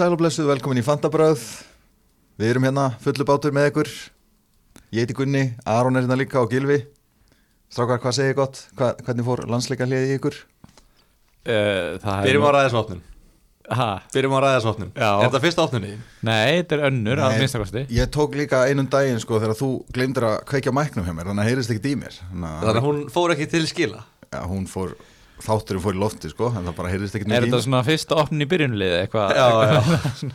Komið sæl og blessuð, velkomin í Fantabröð Við erum hérna fullu bátur með ykkur. Ég heiti Gunni, Aron er hérna líka og Gilvi Strákar, hvað segir gott? Hva, hvernig fór landsleika hliði í ykkur? Uh, Byrjum á er ræðisvopnum. Ha, Byrjum á ræðisvopnum. Já. Er þetta fyrsta opnunni? Nei, þetta er önnur Nei, minnstakosti. Ég tók líka einum daginn sko þegar þú glemdir að kveikja mæknum hjá mér Þannig að heyrist ekki í mér. Þannig að hún fór ekki til skila? Ja, hún fór, þátturinn fór í lofti sko En það bara heyrist ekki Er þetta svona fyrsta opnin í byrjunlið eitthvað? Já, já.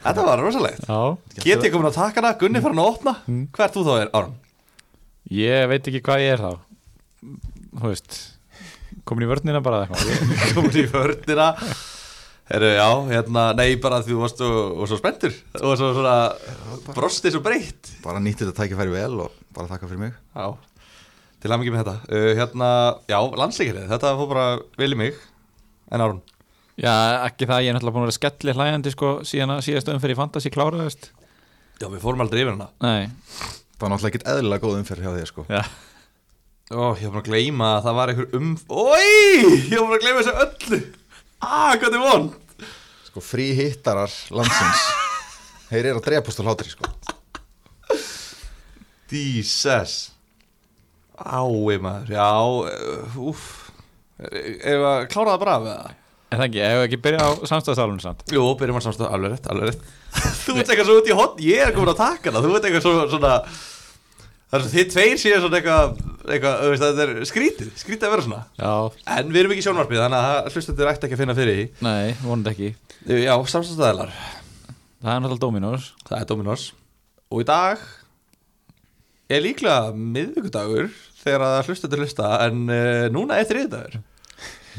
Þetta var rosalegt. Já, Get ég komin að taka hana, Gunni farin að opna. Mm. Hvert þú þá er, Aron? ég veit ekki hvað ég er þá. Þú veist Komin í vörnina bara eða eitthvað. Komin í vördina Herru, já, hérna, nei, bara því þú varst og, og svo spenntur. Og svo svona brostið svo breytt Bara nýtti þetta tækifæri vel og bara þakka fyrir mig. Já, til að mikið með þetta. Uh, Hérna, já, landsleikirið, þetta fór bara vel í mig En Aron, Já, ekki það, ég er náttúrulega búin að vera skelli hlæjandi sko síðan að síðast umferð í Fantasí kláraðist. Já, við fórum aldrei yfir hana. Nei, Það var náttúrulega ekkert eðlilega góð umferð hjá þér sko. Já. Ó, ég var búin að gleyma að það var einhver um Ói, ég var búin að gleyma þessu öllu. Ah, hvað er von Sko frí hittarar landsins. Þeir eru að drepast á hlátri sko. Jesus Ái maður, já uh, Úf Ef að klára það bara af eða? En það ekki, ef við ekki byrja á samstæðsalunum samt? Jú, byrjum að samstöða, alveg rétt, alveg rétt. Þú ert eitthvað svo út í hot, ég er komin að taka hana. Þú ert eitthvað svo, svona Það er svo þið tveir séu svona eitthvað eitthvað, veist, þetta er skrítið, skrítið að vera svona. Já, En við erum ekki í sjónvarpið, þannig að hlustendur ætti ekki að finna fyrir því. Nei, vonandi ekki. Já, samstæðaðilar, Það er náttúrulega Dominos. Það er Dominos. Og í dag er líklega miðvikudagur þegar að hlustendur hlusta En uh, núna er þriðdagur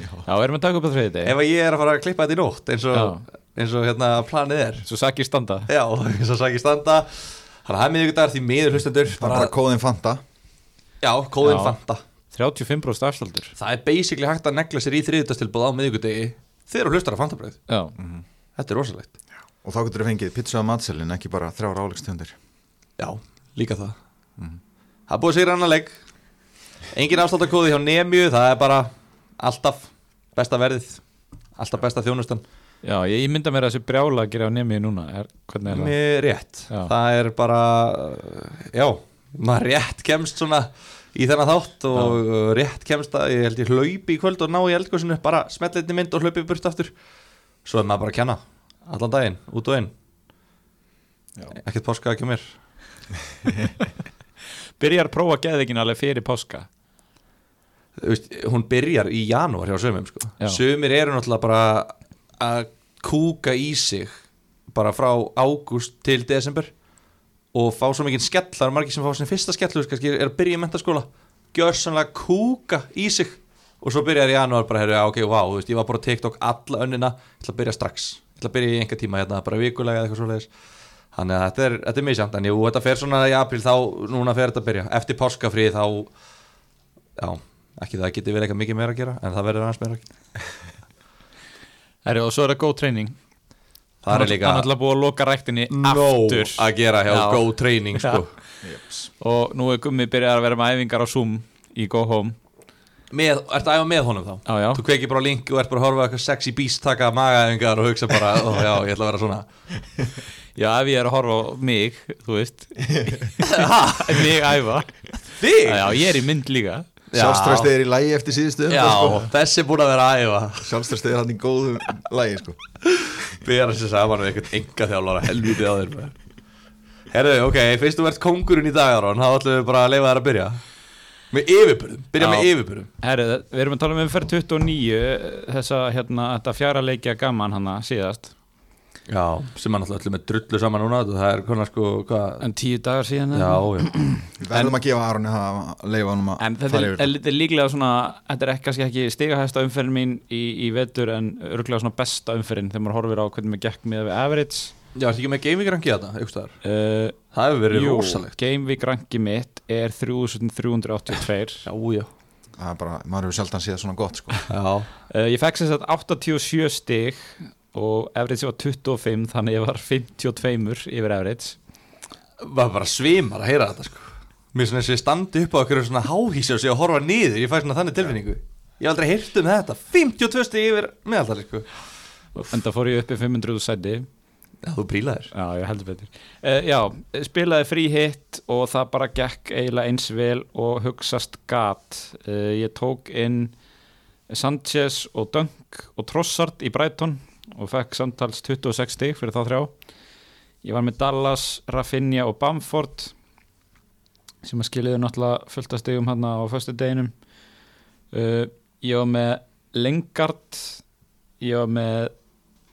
Já, erum við að taka upp á þriði deg Ef að ég er að fara að klippa þetta í nótt eins og, Já. eins og hérna planið er. Svo sakir standa. Já, eins og sagði standa. Þannig að það er miðvikudagur því miður hlustendur. Það er bara kóðin Fanta. Já, kóðin Já. Fanta. 35% afslaldur Það er basically hægt að negla sér í þriðutastilbúð á miðvikudegi þegar hlustar að Fantabröð Já, Þetta er rosalegt. Og þá getur þið fengið pizza og matselin Ekki bara þrjár álegstundir Já, líka það. Það er búið sér annar leik Engin afsláttakóði hjá Nemju Það er bara alltaf besta verðið Alltaf besta þjónustan. Já ég mynda mér að þessi brjála að gera á nemi núna er, Hvernig er það? Mér rétt. Já. Það er bara Já, maður rétt kemst svona í þennan þátt og uh, rétt kemst að ég held ég hlaupi í kvöld og ná í eldgóðsinu bara smetleitni mynd og hlaupi burt aftur. Svo er maður bara að kenna allan daginn, út og inn. Ekkert páska ekki mér. Byrjar prófa geðveikin alveg fyrir páska hún byrjar í janúar hjá sömum sko. Sömur eru náttúrulega bara að kúka í sig bara frá ágúst til desember og fá svo mikið skellar margir sem fá sin fyrsta skellur kannski er að byrja í mentaskóla gjörsanlega kúka í sig og svo byrjar í janúar bara, herru, ok, wow, veist, ég var bara á TikTok alla önnina, ég ætla að byrja strax. Ég ætla að byrja í einhver tíma hérna, bara vikulega eða eitthvað svoleiðis. Þannig að þetta er, þetta er misjant en jú, þetta fer svona í april þá, núna fer þetta að byrja. Eftir páskafrið þá já, ekki það geti verið eitthvað mikið meira að gera en það verður aðeins meira að gera Herri, og svo er það góð treyning það er líka Hann er alltaf búið að loka ræktinni nóg aftur að gera hjá Já. Go Training sko. Og nú er Gummi byrjað að vera með æfingar á Zoom í Go Home með, ertu að æfa með honum þá? Já, já. þú kveikir bara link og ert bara að horfa eitthvað sexy beast taka magaæfingar og hugsa bara, ó já, ég ætla að vera svona Já, ef ég er að horfa á mig, þú veist Mig æfa þig? Já, ég er í mynd líka. Sjálfströstið er í lægi eftir síðustu Já, sko. þessi er búin að vera æfa Sjálfströstið er hann í góðu lægi sko. bera sér saman við einhvern enga þjálfara helvítið á þér. Herðu, ok, fyrst þú ert kóngurinn í dagar þá ætlum við bara að leifa þær að byrja með yfirbyrðum, byrja Já. með yfirbyrðum Herri, við erum að tala um umferð 29 Þessa, hérna, þetta fjara leikja gaman hana síðast Já, sem er náttúrulega öllum með drullu saman núna það er konar sko, hvað? En tíu dagar síðan Já, já, Við verðum að gefa Aronni það að leifa hann að En þetta er, er, er líklega svona Þetta er ekki, kannski ekki stigahæsta umferðin mín í, í vetur En örgulega svona besta umferðin Þegar maður horfir á hvernig maður gekk með við average. Já, ertu ekki með gaming rangi þetta, ykkur staðar? Uh, Það hefur verið Jú, rosalegt. Gameweek ranki mitt er 3382 Já, já, Það er bara, maður hefur sjaldan séð svona gott sko. uh, Ég fekk sem sagt 87 stig Og average var 25 Þannig ég var 52 yfir average Var bara svimar að heyra þetta sko. Mér svona eins og ég standi upp á okkur svona háhísi og sé að horfa niður. Ég fæ svona þannig tilfinningu. Ég aldrei heyrt um þetta. 52 stig yfir meðaldali sko. En það fór ég upp í 500 sæti Já, þú prílaðir Já, ég heldur betur. Uh, Já, spilaði frí hitt og það bara gekk eiginlega eins vel og hugsast gat. Uh, Ég tók inn Sanchez og Dunk og Trossard í Brighton og fekk samtals 26 stig fyrir þá þrjá. Ég var með Dallas, Rafinha og Bamford sem að skiliði náttúrulega fullt af stigum hann á föstu deginum. Uh, Ég var með Lengard Ég var með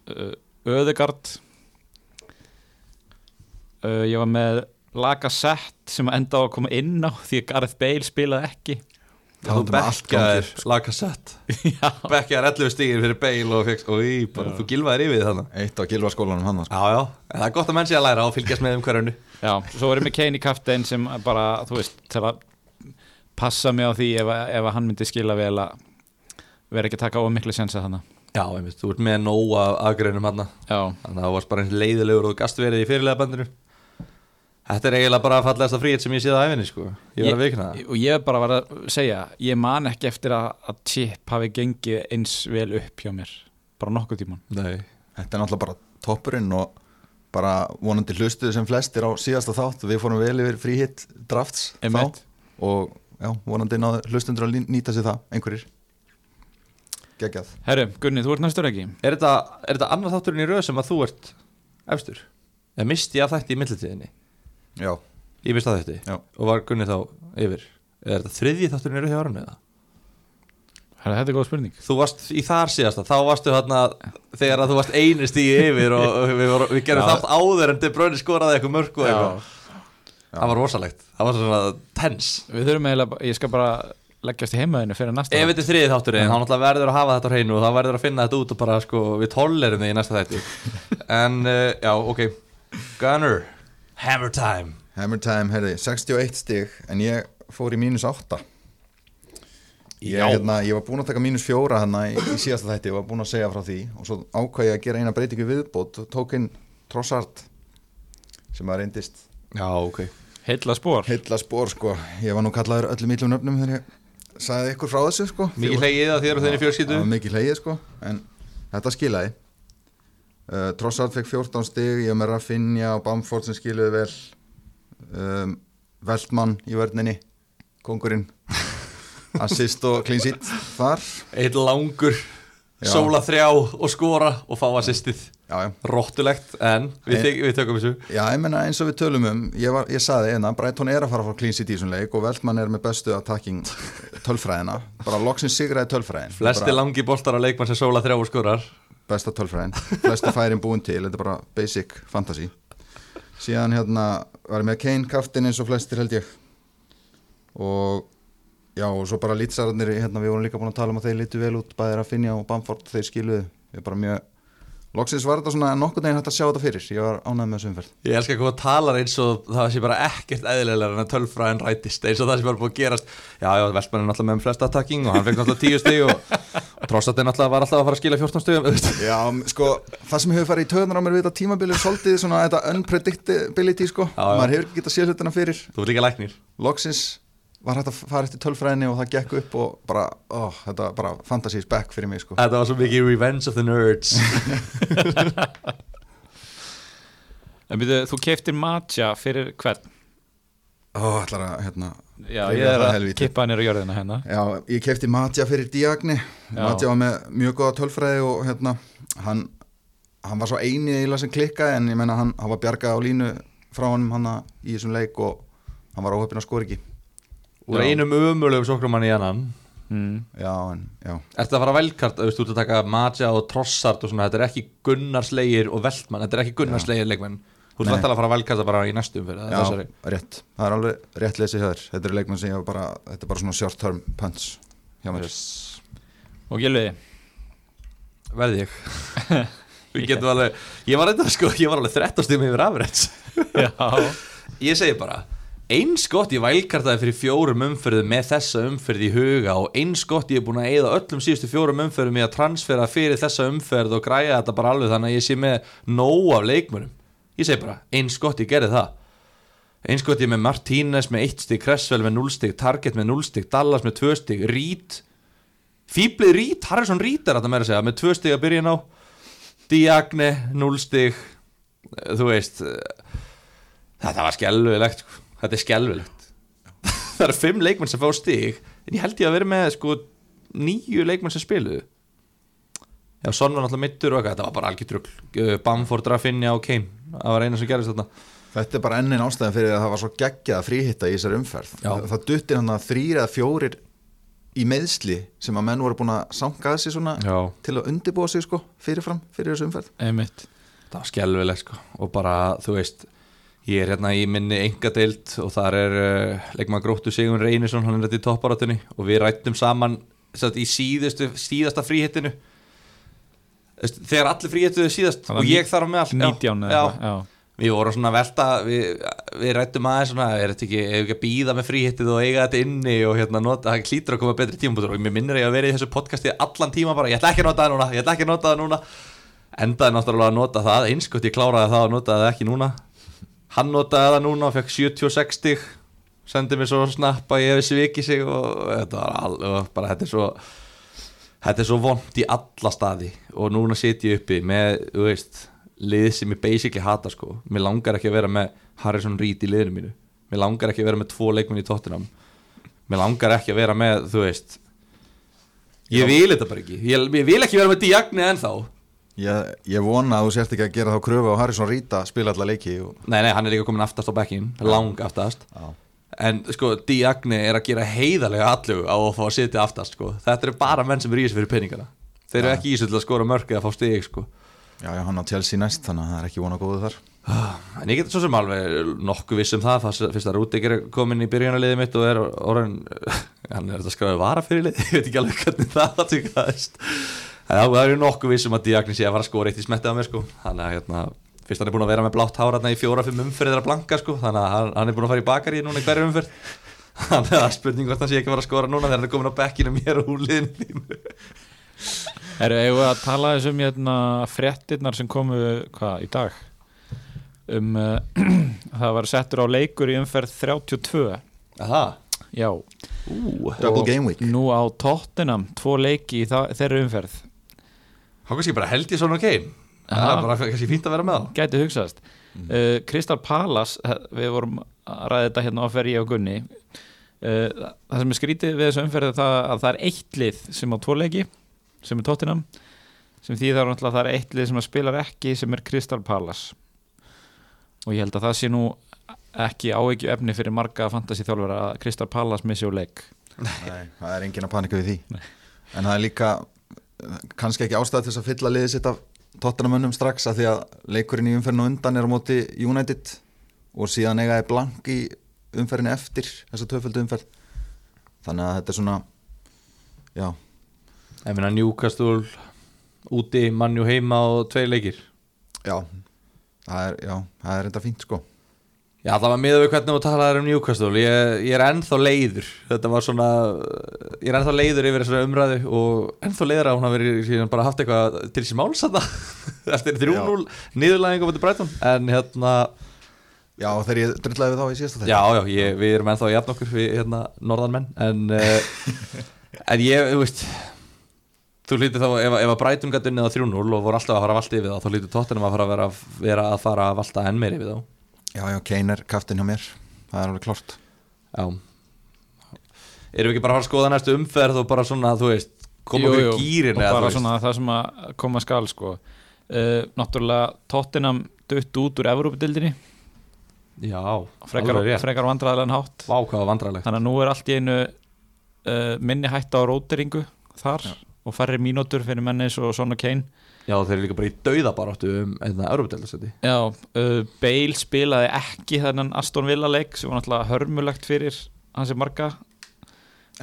uh, Öðegard uh, Ég var með Lacazette sem enda á að koma inn á því að Gareth Bale spilaði ekki Um gangi, Lacazette Já, Bekkaðir 11 stigir fyrir Bale og Og í, bara, þú gilvaðir yfir þannig Eitt á gilvaskólanum hann sko. Já, já, en það er gott að menn sé að læra og fylgjast með umhverjunu já, svo með Kane í kaftein sem bara, þú veist, til að passa mig á því ef, ef að hann myndi skila vel að vera ekki að taka of miklu sensa þannig Já, einmitt, þú ert með nóg af aðgreinum hann Já, Þannig að það varst bara eins leiðilegur og þú gast verið í fyrirlega bandinu Þetta er eiginlega bara fallegasta fríhet sem ég séð á æfinni, sko. Ég var að vikna það. og ég bara var að segja ég man ekki eftir að, að chip hafi gengið eins vel upp hjá mér bara nokkuð tíman Nei. Þetta er náttúrulega bara toppurinn og bara vonandi hlustuðu sem flestir á síðasta þátt. Við fórum vel yfir fríhitt drafts Einmitt. þá og já, vonandi náðu hlustundur að nýta sér það, einhverjir. Geggjað. Herru, Gunni, þú ert næstur ekki? Er þetta, er þetta annar þátturinn í röð sem að þú ert efstur? Eða misti ég að þætti í millitíðinni? Já, misti að þætti? Já. Og var Gunni þá yfir? Er þetta þriðji þátturinn í röð hjá Arni eða? Herru, þetta er góð spurning. Þú varst í þar síðasta, þá varstu hérna þegar að þú varst einist í yfir og við, voru, við gerum Já. þátt áður en De Bruyne skoraði eitthvað mörg og eitthvað. Það var rosalegt, það var svona tens. Við þurfum eiginlega, ég skal bara leggjast í heimaðinu fyrir næsta Ef þetta er þriðið þátturinn, þá náttúrulega verður að hafa þetta á hreinu og þá verður að finna þetta út og bara sko, við tollerum þig í næsta þætti. En uh, já, ok. Gunner, Hammer Time. Hammer time, herði, 61 stig en ég fór í mínus 8 ég, hérna, ég var búinn að taka mínus 4 hérna í, í síðasta þætti, ég var búinn að segja frá því. Og svo ákvað ég að gera eina breytingu viðbót og tók inn Trossard sem að reyndist Já, ok. Heilla spór heilla spór sko, ég var nú kallaður öllum íllum nöfnum þegar ég sagði ykkur frá þessu sko. Mikið hlegið að þér og þeirri var mikið hlegið sko. En þetta skilaði uh, Trossard fekk 14 stig Ég var með Rafinha og Bamford sem skiluði vel. Um, Veltmann í vörninni Kongurinn Assist og clean sheet þar. Eitt langur, Já. sóla þrjá og skora og fá assistið. Rottulegt, en við, En- við tökum þessu. Já, ég menna eins og við tölum um Ég, var, ég saði einna, Brighton er að fara fara clean sheet í þessum leik og Veltmann er með bestu attacking tölfræðina. Bara loksins sigraði tölfræðin. Flesti Bara langi boltar að leikmann sem sóla þrjá og skorar besta tölfræðin Flesti færin búin til, þetta er bara basic fantasy. Síðan hérna var ég með Kane kaftin eins og flestir held ég. Og já og svo bara lýtsararnir hérna við vorum líka búin að tala um að þeir lítu vel út bæðir að finja og Bamford þeir skiluðu. Ég er bara mjög loksins var þetta svona nokkur deginn hægt að sjá þetta fyrir. Ég var ánægð með þessu umferð. Ég elska hvað þú talar eins og það sé bara ekkert eðlilegar en að tölfræðin rætist eins og það sé bara búið að gerast. Já, já, Vestmann er náttúrulega með um flest attacking og hann fekk náttúrulega 10 stig og, Trossardin náttúrulega var alltaf að fara að skila 14 stigum þú veist. Já, sko, það sem hefur farið í töðunar á mér við þetta tímabilið er svolítið svona þetta unpredictability sko, Já, já. maður hefur ekki getað var hægt að fara eftir tölfræðinni og það gekk upp og bara, ó, þetta var bara fantasy back fyrir mig sko Þetta var svo mikið Revenge of the Nerds En byrju, þú keiftir matja fyrir hvern? Ó, ætlar að, hérna Já, ég er að helvíti. kippa hann er á jörðina hérna Já, ég kefti Matja fyrir Diagni. Matja var með mjög góða tölfræði og hérna, hann hann var svo eini eiginlega sem klikkaði en ég menna hann, hann var bjargað á línu frá honum hann í þessum leik og hann var óhefn að skora ekki Úr Já. einum umöluðum sókrumann í annan. Mm. Já, en, já, Ertu að fara að velkart, þú veist, þú ert að taka Maja og Trossard og svona, þetta er ekki Gunnarslegir og Veltmann, þetta er ekki Gunnarslegir leikmenn. Þú ert Nei. vantilega að fara að velkarta bara í næstum fyrir já þessari. rétt. Það er alveg rétt lesið hér. Þetta er leikmenn sem ég bara, þetta er bara svona short term punch hjá mér. Og Gilvi Verði ég. Við getum alveg, ég var eitthvað sko, ég var alveg 13 stíma yfir afræts Já. Ég segi bara Eins gott ég vælkartaði fyrir fjórum umferðum með þessa umferð í huga og eins gott ég er búin að eyða öllum síðustu fjórum umferðum í að transfera fyrir þessa umferð og græja þetta bara alveg þannig að ég sé með nóg af leikmönum Ég segi bara, eins gott ég gerði það. Eins gott ég með Martínez með 1 stig, Cresswell með 0 stig, Target með 0 stig, Dallas með 2 stig, Reed. Fýblið Reed, Harrison Reed er þetta meira að segja með 2 stig að byrja ná Diagne, 0 stig. Eh, þú veist þetta var skelvilegt sko. Þetta er skelvilegt það eru fimm leikmenn sem fá stig en ég held ég að vera með sko nýju leikmenn sem spiluðu já, Son var náttúrulega mittur og eitthvað, þetta var bara algjör trugl Bamford, Rafinha og Kane það var eina sem gerist þarna Þetta er bara ennin ástæðan fyrir að það var svo geggjað fríhitta í þessari umferð. Já. Það, duttir hann að þrýr eða fjórir í meðsli sem að menn voru búin að sanga að sig svona já, til að undibúa sig sko fyrirfram fyrir þessu umferð. einmitt það var skelvilegt sko og bara, þú veist ég er hérna í minni engadeild og þar er uh, leikmann gróttu Sigur Reynisson hann er þetta í topparátunni og við rættum saman satt, í síðustu, síðasta fríhittinu þegar allir fríhittuðu síðast og ég þar á meðal 19 já, já, já. við vorum svona að velta við, við rættum aðeins svona er þetta ekki, ef við ekki að býða með fríhittið og eiga þetta inni og hérna nota, það klítur að koma betri tímabútur og mér minnir ég að vera í þessu podcasti allan tíma bara, ég ætla ekki að nota það núna, ég ætla ekki að nota það núna. Endaði náttúrulega að nota það einskott ég kláraði það og notaði það ekki núna hann notaði það núna og fekk 76 stig sendi mér svo snapp að ég hefði svikið sig og þetta var all, og bara þetta er svo þetta er svo vond í alla staði. Og núna sit ég uppi með, þú veist lið sem ég basically hata sko. Mér langar ekki að vera með Harrison Reed í liðinu mínu. Mér langar ekki að vera með tvo leikmenn í Tottenham. Mér langar ekki að vera með, þú veist ég vil þetta bara ekki. Ég, ég vil ekki vera með Diagne ennþá Ég, ég vona að þú sért ekki að gera þá kröfu á Harrison Rita að spila alla leiki og, nei, nei, hann er líka komin aftast á bekkin lang aftast. Já. en sko, Diagne er að gera heiðarlega allu á að fá að sitja aftast sko. þetta eru bara menn sem eru í þessu fyrir peningana. Þeir eru ekki í þessu til að skora mörg eða fá stig sko. Já, já, hann á Chelsea næst þannig að það er ekki vona góðu þar. En ég get svo sem alveg nokkuð viss um það. Fyrst að Rúdík er komin í byrjunarliðið mitt og er orðin hann er þetta skráðið vara fyrir lið. Ég veit ekki alveg hvernig það það er nokkuð viss um að Diagni sé að fara að skora eitt í smettið á mér sko. Þannig að hérna, fyrst hann er búin að vera með blátt hára í fjóra-fimm umferðir að blanka sko. Þannig að hann, hann er búin að fara í bakari núna í hverju umferð. Þannig að spurning hvort hann sé ekki að fara að skora núna þegar hann er komin á bekkinu mér og úr liðinu Erum við við að tala þessum hérna, fréttirnar sem komu hvað, í dag? Um uh, það var settur á leikur í umferð 32 Aha. já, Ú, Double game week. Nú á Tottenham tvo leiki í þeirra umferð hann kannski bara held ég svona geim það Aha. er bara kannski fínt að vera með þá. Gæti hugsaðast uh, Crystal Palace eh, við vorum að ræða þetta hérna á ferri og Gunni. Uh, það sem er skrítið við þessu umferð er það að það er eitt lið sem á tvo leiki sem er Tottenham sem því það er náttúrulega að það er eitt lið sem að spilar ekki sem er Crystal Palace. Og ég held að það sé nú ekki áeigju efni fyrir marga fantasy þjálfur að Crystal Palace missi úr leik. Nei, það er engin að panika við því. En það er líka eh, kannski ekki ástæð til þess að fylla liðið sitt af tóttanamönnum strax að því að leikurinn í umferðinu undan er á móti United og síðan eiga er blank í umferðinu eftir þessa töföldu umferð. Þannig að þetta er svona já, Ég meina Newcastle úti, mannjú heima og tveir leikir. Já það er, er enda fínt sko Já, það var miður við hvernig þú talaðir um Newcastle. Ég, ég er ennþá leiður. Þetta var svona Ég er ennþá leiður yfir þessari umræðu og ennþá leiður að hún hafi verið síðan bara haft eitthvað til þessi máls þetta eftir 3-0 niðurlæðing á Brighton. En hérna, Já, þegar ég drullæði við þá í síðasta já, já, ég, við erum ennþá jafn okkur við hérna, norðanmenn. En, uh, en ég, þú veist þú hlýtur þá, ef, ef að Brighton gæti unnið á 3-0 og voru alltaf að fara að valta yfir þá þá hlýtur Tottenham að fara að vera, vera að fara að valta enn meiri við þá Já, já, Kane er kaftin hjá mér. Það er alveg klart Já. Erum við ekki bara að fara að skoða næstu umferð og bara svona, þú veist, koma okkur í gýrin og bara svona það sem að koma skal sko. uh, náttúrulega Tottenham dött út úr Evrópudildinni Já, frekar, alveg rétt. frekar vandræðilegan hátt. Vá, hvað var vandrarlegt þannig að nú er allt í einu uh, minni hætta á róteringu þar og færri mínútur fyrir menni eins og Son og Kane. Já, þeir eru líka bara í dauðabaráttu um einna Európa-deildarsæti Já, uh, Bale spilaði ekki þennan Aston Villa leik sem var náttúrulega hörmulegt fyrir hansi marga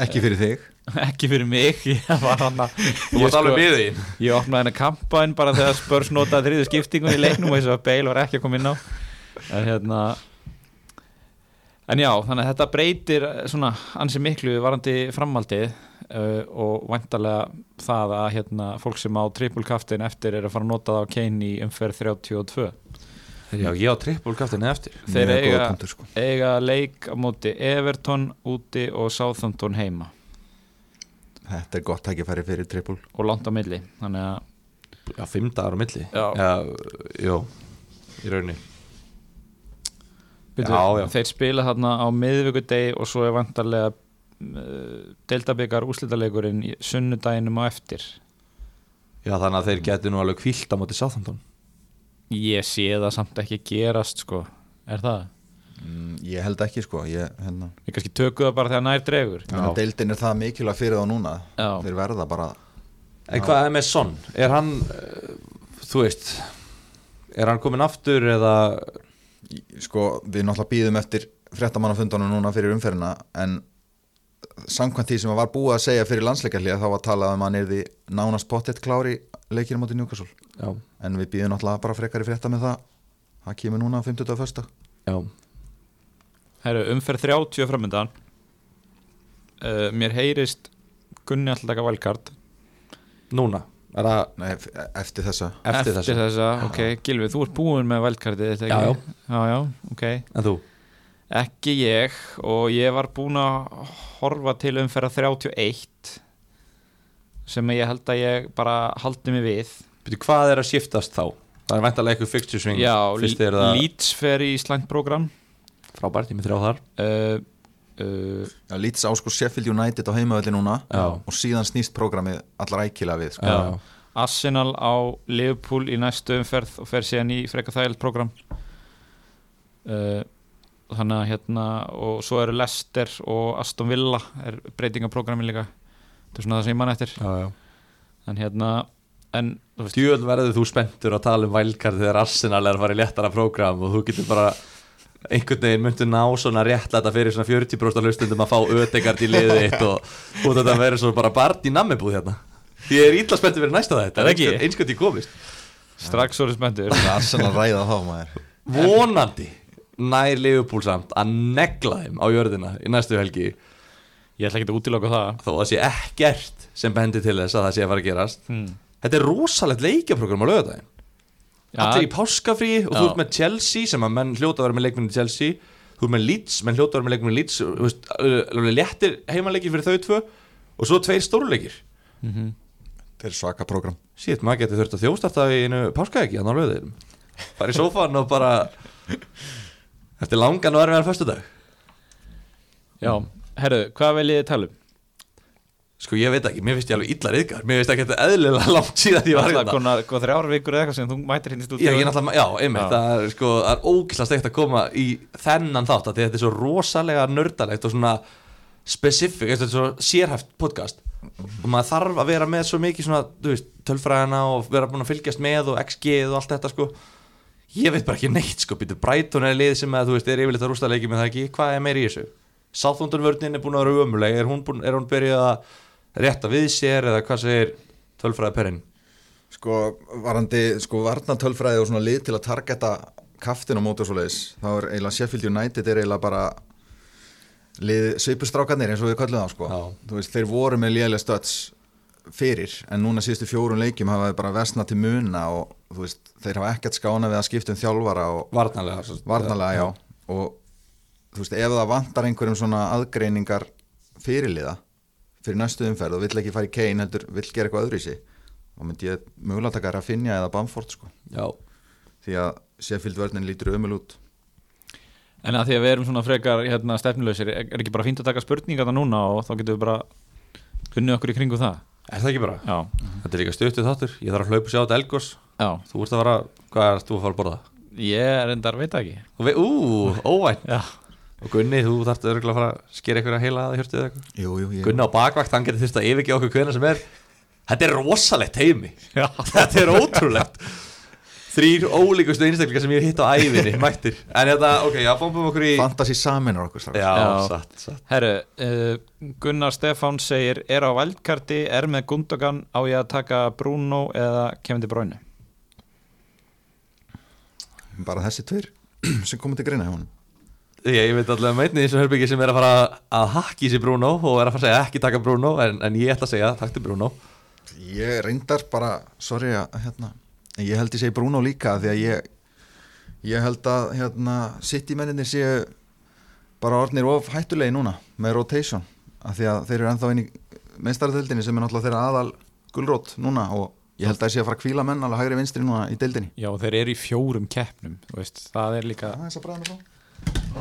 Ekki fyrir þig. Ekki fyrir mig Þú varst alveg við því ég opnaði hennar kampaðin bara þegar Spurs notaði þriðu skiptingun í leiknum og þess að Bale var ekki að koma inn á. En hérna en já, þannig að þetta breytir eh, svona ansi miklu varandi framhaldið uh, og væntalega það að hérna fólk sem á triple kaftin eftir er að fara að nota það á Kane í umferð 32 Já, ég á trippulkaftinni eftir Þeir eiga- punktur, sko. eiga leik á móti Everton úti og Southampton heima Þetta er gott tækifæri fyrir triple og langt á milli þannig að já, fimm dagar á milli Já. já, í rauninni Byrju, Já, já. þeir spila þarna á miðvíkudegi og svo er vantarlega deildabikar úslitaleikurinn í sunnudaginum á eftir já, þannig að þeir geti nú alveg kvílt á móti Southampton ég sé það samt ekki gerast sko, er það? mm, ég held ekki sko ég, hérna, Við kannski tökum það bara þegar nær dregur já. deildin er það mikilvæg fyrir þá núna Já. þeir verða bara En hvað er með Son? Er hann, uh, þú veist Er hann komin aftur eða sko við náttúrulega býðum eftir fréttamannafundunum núna fyrir umferðina en samkvæmt því sem var búið að segja fyrir landsleikarlið þá var talað um að hann er því nánast pottet klári leikir á móti Newcastle. Já, en við býðum náttúrulega bara frekar í frétta með það. Það kemur núna 50. og 1. já, Herru, umferð 30 framöndan uh, Mér heyrist Gunni alltaf taka valkart núna? Er Nei, f- eftir þessa. Eftir, þessu þessa, ok, Gilvi, þú ert búin með valkartið Já, já. já, já, ok. En þú? Ekki ég og ég var búin að horfa til umferða 31 sem ég held að ég bara haldi mig við Byrju, hvað er að skiptast þá? Það er væntalega eitthvað fixture swing Já, er það Leeds fer í slæmt program frábært, ég með þrjá þar uh, uh, Já, Leeds á sko Sheffield United á heimavelli núna Já. og síðan snýst prógramið allar ækilega við sko. Já. Arsenal á Liverpool í næstu umferð og fer síðan í freka þægild program uh, þannig að hérna og svo eru Leicester og Aston Villa er breytingaprógramin líka þetta er svona það sem ég mann eftir Já, já en hérna en þú veist, Djúvel verður þú spenntur að tala um vælkart þegar Arsenal er að fara í léttara prógram og þú getur bara einhvern veginn myndu ná svona réttlæta fyrir svona 40% af hlustundum að fá ödegard í liðið eitt og út að það verður svona bara barn í nammibúð hérna Því ég er ítla spenntur fyrir næsta þetta Er? Einskjönd ég komist strax spenntur Það er Arsenal ræða þá maður Vonandi nær Liverpool samt að negla þeim á jörðina í næstu helgi. Ég ætla ekki að útiloka það. Þó að það sé ekkert sem bendi til þess að það sé að fara að gerast. Hmm. Þetta er rosalegt leikjaprogram á lögadaginn Allir í páskafrí og þú Já. ert með Chelsea sem að menn hljóta að vera með leikminni Chelsea. Þú ert með Leeds, menn hljóta að vera með leikminni Leeds. Þú veist, alveg léttir heimaleikir fyrir þau tvö og svo tveir stórleikir. Mm Þeir eru svaka prógram Sýtt, maður getur þurft að þjóstarta í einu páskaæki þannig á löðinum Bara í sófan og bara Eftir langan og erfiðan föstudag? Já, herru, hvað vil ég tala um? Sko ég veit ekki, mér finnst ég alveg illa riðgar Mér finnst ekki þetta eðlilega langt síðan ég var hérna. konar hvað þrjár vikur eða eitthvað sem þú mætir hérna í stúdíu Já, ég er náttúrulega, já, einmitt, það er sko, er ógæslega steikt að koma í þennan þátt að þetta er svo rosalega nördalegt og svona specific, þetta er svo sérhæft podcast. Og maður þarf að vera með svo mikið svona, þú veist, tölfræðina og vera búin að fylgjast með og XG og allt þetta sko ég veit bara ekki neitt sko, býtur Brighton er lið sem að þú veist, er yfirleitt að rústa leiki með það ekki, hvað er meir í þessu? Southampton vörnin er búin að vera ömuleg, er hún, búin, er hún byrjuð að rétta við sér eða hvað segir tölfræði perinn? Sko, varandi, sko, varnatölfræði og svona lið til að targeta kaftin á móti og svoleiðis þá er eiginlega Sheffield United er eiginlega bara lið svipustrákanir eins og við kallum það sko Já. Þú veist, þeir voru með lélega stöts fyrir en núna síðustu fjórum leikjum hafa þeir bara vesna til muna og veist, þeir hafa ekkert skána við að skipta um þjálfara og Varnarlega svo- varnalega, já. og þú veist, ef það vantar einhverjum svona aðgreiningar fyrirliða fyrir næstu umferð og vill ekki fara í Kane heldur vill gera eitthvað öðru í sig þá myndi ég mögulega taka Rafinha eða Bamford sko. Já, því að Sheffield vörnin lítur ömul út. En að því að við erum svona frekar hérna, stefnuleysir, er ekki bara fínt að taka spurningar það núna og þá getum við bara unnið okkur í kringu það er það ekki bara? Já, Þetta er líka stuttuð þáttur, ég þarf að hlaupa sér á þetta Elgos. Já, Þú ert að fara, hvað er þú að fara að borða? ég er endar, veit ekki. Og við, ú, óvænt. Já, Og Gunni, þú þarft örugglega að fara að skera eitthvað heila að hjörtu eða eitthvað. Jú, jú, ég, Gunni á bakvakt, hann getur þurft að yfirgefa okkur hvena sem er. Þetta er rosalegt heimi já. Þetta er ótrúlegt Þrýr ólíkustu einstaklingar sem ég hef hitt á ævinni Mættir, en þetta, ok, já, bombum okkur í Fantasy saminar okkur strax. Já, Já. satt, satt. Herru, uh, Gunnar Stefán segir er á vældkarti, er með Gundogan á ég að taka Bruno eða Kevin De Bruyne? Bara þessi tveir sem komið til greina hjá honum. Ég, ég veit allavega meitni í þessu herbyggi sem er að fara að hakki sér Bruno og er að fara að segja ekki taka Bruno en, en ég ætla að segja takk til Bruno. Ég reyndar bara, sorry að hérna, en ég held ég segi Bruno líka því að ég ég held að hérna, City menninir séu bara orðnir of hættulegi núna með rotation af því að þeir eru ennþá inn í meistaradeildinni sem er náttúrulega þeirra aðal gulrót núna og ég held að það sé að fara að kvíla menn alveg hægri vinstri núna í deildinni. Já, þeir eru í fjórum keppnum þú veist, það er líka það er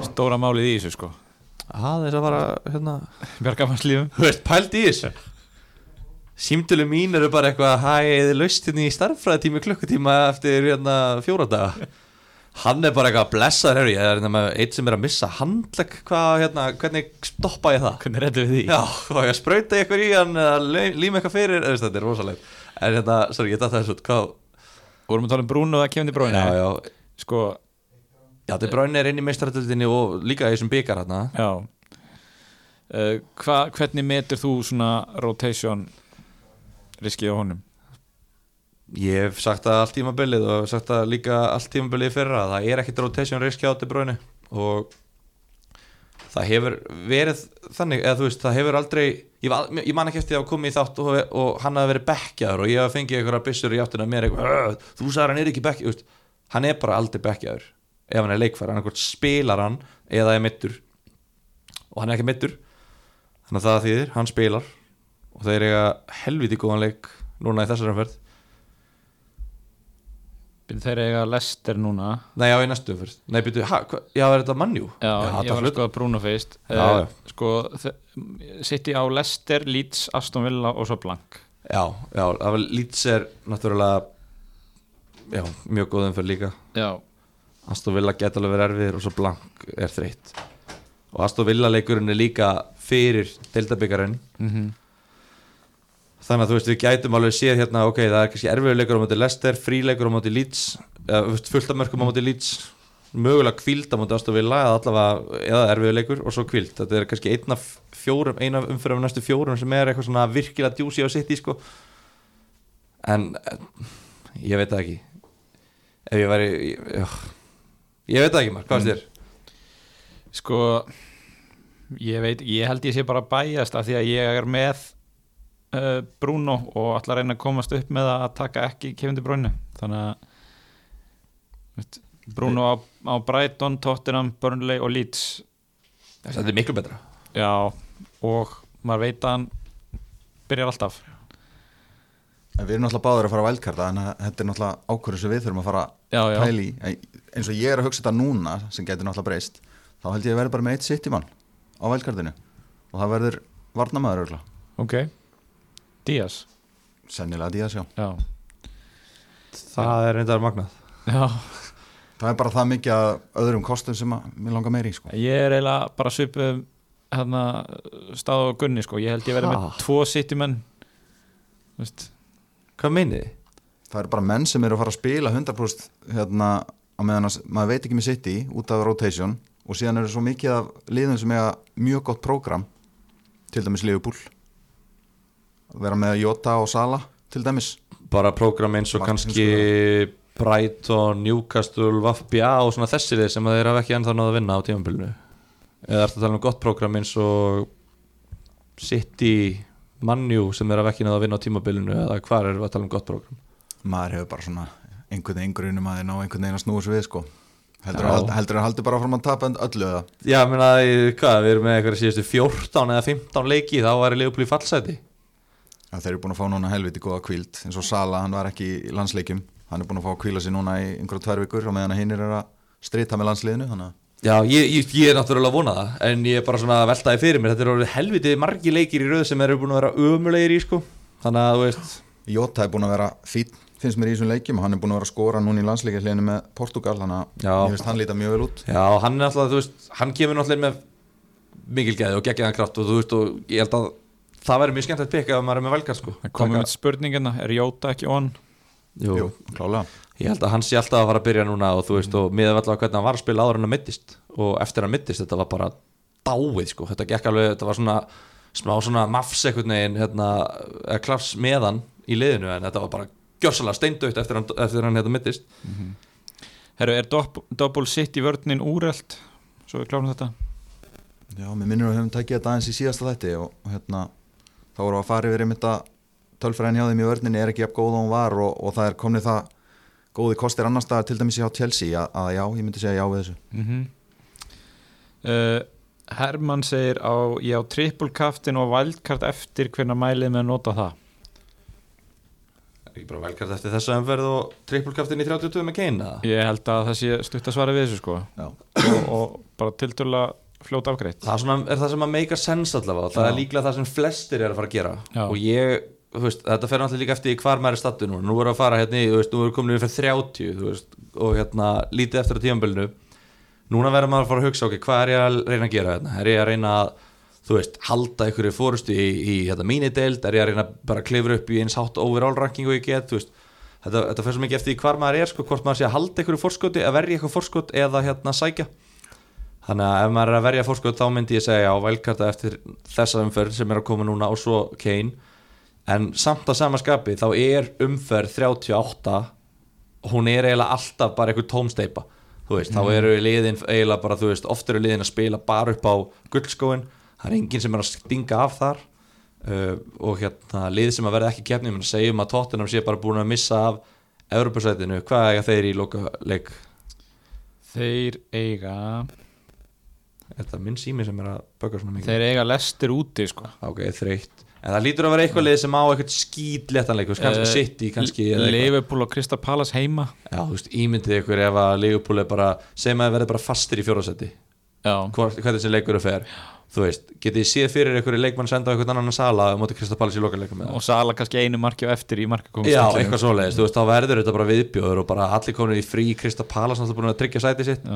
stóra málið í þessu sko. Að þess að fara hérna. Veist, pælt í þessu Símtölu mín eru bara eitthvað Hæ, eða laust hérna í starffræðitími klukkutíma eftir hérna fjóra daga Hann er bara eitthvað blessaður herri, Ég er hérna eitt sem er að missa handlegg Hvað, hérna, hvernig stoppa ég það? Hvernig reddu við því? Já, og ég sprauta eitthvað í hann líma eitthvað fyrir, eða þetta er rosalegt En hérna, sorry, ég datt þessu? Vorum að tala um Bruno og að kemur til já, Sko, já, þetta Bráin er inn í meistarættöldinni og líka í þessum byggar hérna já uh, hva, Hvernig metur þú svona rotation riskið á honum? Ég hef sagt það allt tímabilið og sagt það líka allt tímabilið fyrra það er ekkit rotation risk hjá De Bruyne og það hefur verið þannig eða þú veist, það hefur aldrei ég, var- ég man ekki eftir að koma í þátt og, og hann hafi verið bekkjaður og ég hafi fengið einhverja byssur í áttina mér eitthvað, "Ugh, þú sagði hann er ekki bekkjaður hann er bara aldrei bekkjaður ef hann er leikfær, hann spilar hann eða er mittur og hann er ekki mittur þannig að það þýðir, hann spilar og þeir eiga helviti góðan leik núna í þessari umferð. Þeir eiga Lester núna. Nei, já, í næstu umferð. Nei, byrju, hva, já, er þetta mannjú? Já, það ég var að skoða Bruno fyrst. Já, já. Sko, sitt í á Lester, Leeds, Aston Villa og svo Blank. Já, já, það Leeds er náttúrulega Já, mjög góð umferð líka. Já, Aston Villa geta alveg verið erfiðir og svo blank er þreytt. Og Aston Villa leikurinn er líka fyrir deildabyggarinn mhm Þannig að þú veist, við gætum alveg séð hérna Ok, það er kannski erfiður leikur á móti Leicester Fríleikur á móti Leeds eða, Fullt af mörgum á móti Leeds Mögulega kvíld á móti Aston Villa eða allavega Eða erfiður leikur og svo kvíld Þetta er kannski einn af fjórum Einn af umfyrir af næstu fjórum sem er eitthvað svona virkilega djúsi á sitt í sko En eh, Ég veit það ekki Ef ég væri ég, já. ég veit það ekki maður, hvað er þér? Sko ég veit, ég held ég sé bara bæjast af því að ég er með uh, Bruno og ætla að reyna að komast upp með að taka ekki Kevin De Bruyne. Þannig að veist, Bruno á, á Brighton, Tottenham, Burnley og Leeds. Þetta er miklu betra. Já, og maður veit að hann byrjar alltaf. En við erum náttúrulega báður að fara að vældkarta en þetta er náttúrulega ákvörðu sem við þurfum að fara já, að já, pæli eins og ég er að hugsa þetta núna sem getur náttúrulega breyst þá held ég að vera bara með eitt sitt í mann á vældkartinu og það verður varnamaður örgulega ok Díaz, sennilega Díaz já. Já. Það er reyndar magnað. Já, Það er bara það mikið að öðrum kostum sem að mér langar meiri sko. ég er eiginlega bara svipum hérna stað og gunni sko, ég held ég verið Ha? með tvo sittimenn Hvað meinið þið? Það eru bara menn sem eru að fara að spila 100% hérna á meðan að maður veit ekki með sitt í út af rotation og síðan eru svo mikið af liðum sem eiga mjög gott prógram til dæmis Liverpool vera með Jota og Sala til dæmis. Bara prógram eins og Martins, kannski Brighton, Newcastle, Vafbja og svona þessi lið sem þeir hafa ekki ennþá náða að vinna á tímabilinu. Eða ertu að tala um gott prógram eins og City, Manju sem þeir hafa ekki náða að vinna á tímabilinu eða hvað er að tala um gott prógram? Maður hefur bara svona einhvern veginn grunum að þeir ná einhvern veginn að snúa svo við sko. Heldur að heldur að haldi bara fram að tapa öllu eða? Já, meina, hvað, við erum með eitthvað síðustu 14 eða 15 leiki þá fallseti að þeir eru búin að fá núna helviti góða kvíld eins og Sala, hann var ekki í landsleikjum. Hann er búin að fá að kvíla sig núna í einhverja tvær vikur og meðan hinn er að strita með landsliðinu þannig að Já, ég, ég, ég er náttúrulega að vona það en ég er bara svona að veltaði fyrir mér. Þetta er orðið helvitið margi leikir í röð sem eru búin að vera ömulegir í sko. Þannig að þú veist Jota er búin að vera fín finnst mér í þessum leikjum. Og hann er búin að vera að skora núna í landsleikjarliðinu með Portugal þannig að Já. ég veist hann líta mjög vel út. Já, hann er alltaf, þú veist, hann kemur náttúrulega með mikil geði og geggjaðan kraft og þú veist, og ég held að það væri mjög skemmt að peka ef maður er með velgar, sko. Komum við spurningina, er Jóta ekki on? Jú. Jú, klálega. Ég held að hann sé alltaf að fara að byrja núna og þú veist, og miðað allavega hvernig hann var að spila áður en að mittist. Og eftir að mittist, þetta var bara dáið, sko, þetta gekk alveg, þetta var svona smá svona mafs einhvern veginn hérna, eða klars meðan í liðinu en þetta var bara gjörsalega steindaukt eftir hann, eftir hann hérna mittist. Herru, er dopp- Double City vörnin úrelt? Svo við klárum þetta. Já, mér minnur að við höfum tekið þetta aðeins í síðasta þætti og hérna, þá vorum við að fara yfir einmitt að tölfræðin hjá þeim í vörninni er ekki jafn góð og hún var og, og það er komnið það góði kostir annar staðar til dæmis hjá Chelsea að, að já, ég myndi segja já við þessu mm uh, Hermann segir á ég á triple kaftin og wildcard eftir hvernig mælið með að nota það ekki bara velkart eftir þessa umferð og trippulkaftin í 32 með Kane eða? Ég held að það sé stutt að svara við þessu sko Já. og, og bara tiltöla fljóta afgreitt. Það er, svona, er það sem að make a sense allavega það Já. er líklega það sem flestir er að fara að gera. Já. og ég, veist, þetta fer náttúrulega líka eftir hvar maður er stattu nú, nú við að fara hérna þú veist, nú við komin yfir 30 þú veist, og hérna lítið eftir á tímabilinu. Núna verður maður að fara að hugsa ok, hvað er ég að reyna að gera hérna? Er ég að reyna að, þú veist, halda ykkur í fórustu í, í hérna mínideild er ég að reyna bara að klifra upp í eins hátt overall ranking og ég get, veist? Þetta, þetta fer svo mikið eftir hvar maður er, sko, hvort maður sé að halda ykkur í fórskoti, að verja ykkur fórskot eða hérna sækja Þannig að ef maður er að verja fórskot þá myndi ég segja á velkarta eftir þessa umferð sem er að koma núna og svo Kane. En samt að sama skapi þá er umferð 38 hún er eiginlega alltaf bara einhver tómsteipa þú veist, þá eru liðin eiginlega bara þú veist, oft eru liðin að spila bara upp á gullskóin, það er enginn sem er að stinga af þar. Uh, og hérna lið sem að verða ekki keppni menn segjum að Tottenham sé bara búin að missa af Evropasætinu, hvað eiga þeir í loka leik? Þeir eiga Er þetta minn sími sem er að böka svona mikið? Þeir eiga lestir úti sko. Ok, þreytt. En það lítur að vera eitthvað lið sem á eitthvað veist, kannski Eh, City, kannski. Liverpool og Crystal Palace heima. Já, þú veist, ímyndið ykkur ef að Liverpool er bara segjum að það verði bara fastir í fjórasetti Hvernig sem leikur er fer. Þú veist, getið séð fyrir ykkur leikmann senda á eitthvað annan sala á móti Krista Pallis í lokaleikum með og Sala kannski einu marki á eftir í markakomst Já, eitthvað svoleiðis, þú veist, þá verður þetta bara viðbjóður og bara allir komin í frí. Krista Pallas náttúrulega búin að tryggja sæti sitt.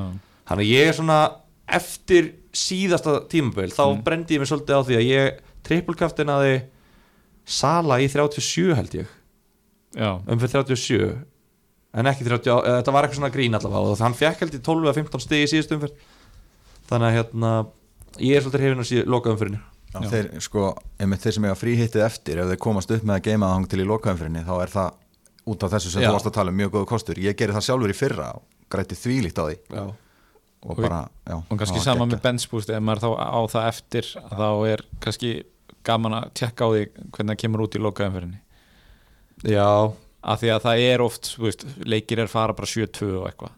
Þannig ég er svona eftir síðasta tímabil þá Mm. brendi ég mig svolítið á því að ég trippulkaftin aði Sala í 37 held ég. Já, um fyrir 37 en ekki 30, eða þetta var eitthvað svona grín allavega og hann fekk held í 12 eða 15 stigi í síðust umferð. Þannig að hérna ég er svolítið hefinn að síða loka umferðinu Já, Já. þeir, sko, einmitt þeir sem eiga fríhittið eftir ef þeir komast upp með að geima það til í lokaumfyrinni þá er það út af þessu sem Já. þú varst að tala um mjög góðu kostur. Ég geri það sjálfur í fyrra og græti þvílíkt á því. Já, og, Og- bara, já, og kannski það var sama með benchboost ef maður þá á það eftir þá er kannski gaman að tjekka á því hvernig það kemur út í lokaðumferðinni já, af því að það er oft, þú veist, leikir er fara bara 7-2 og eitthvað.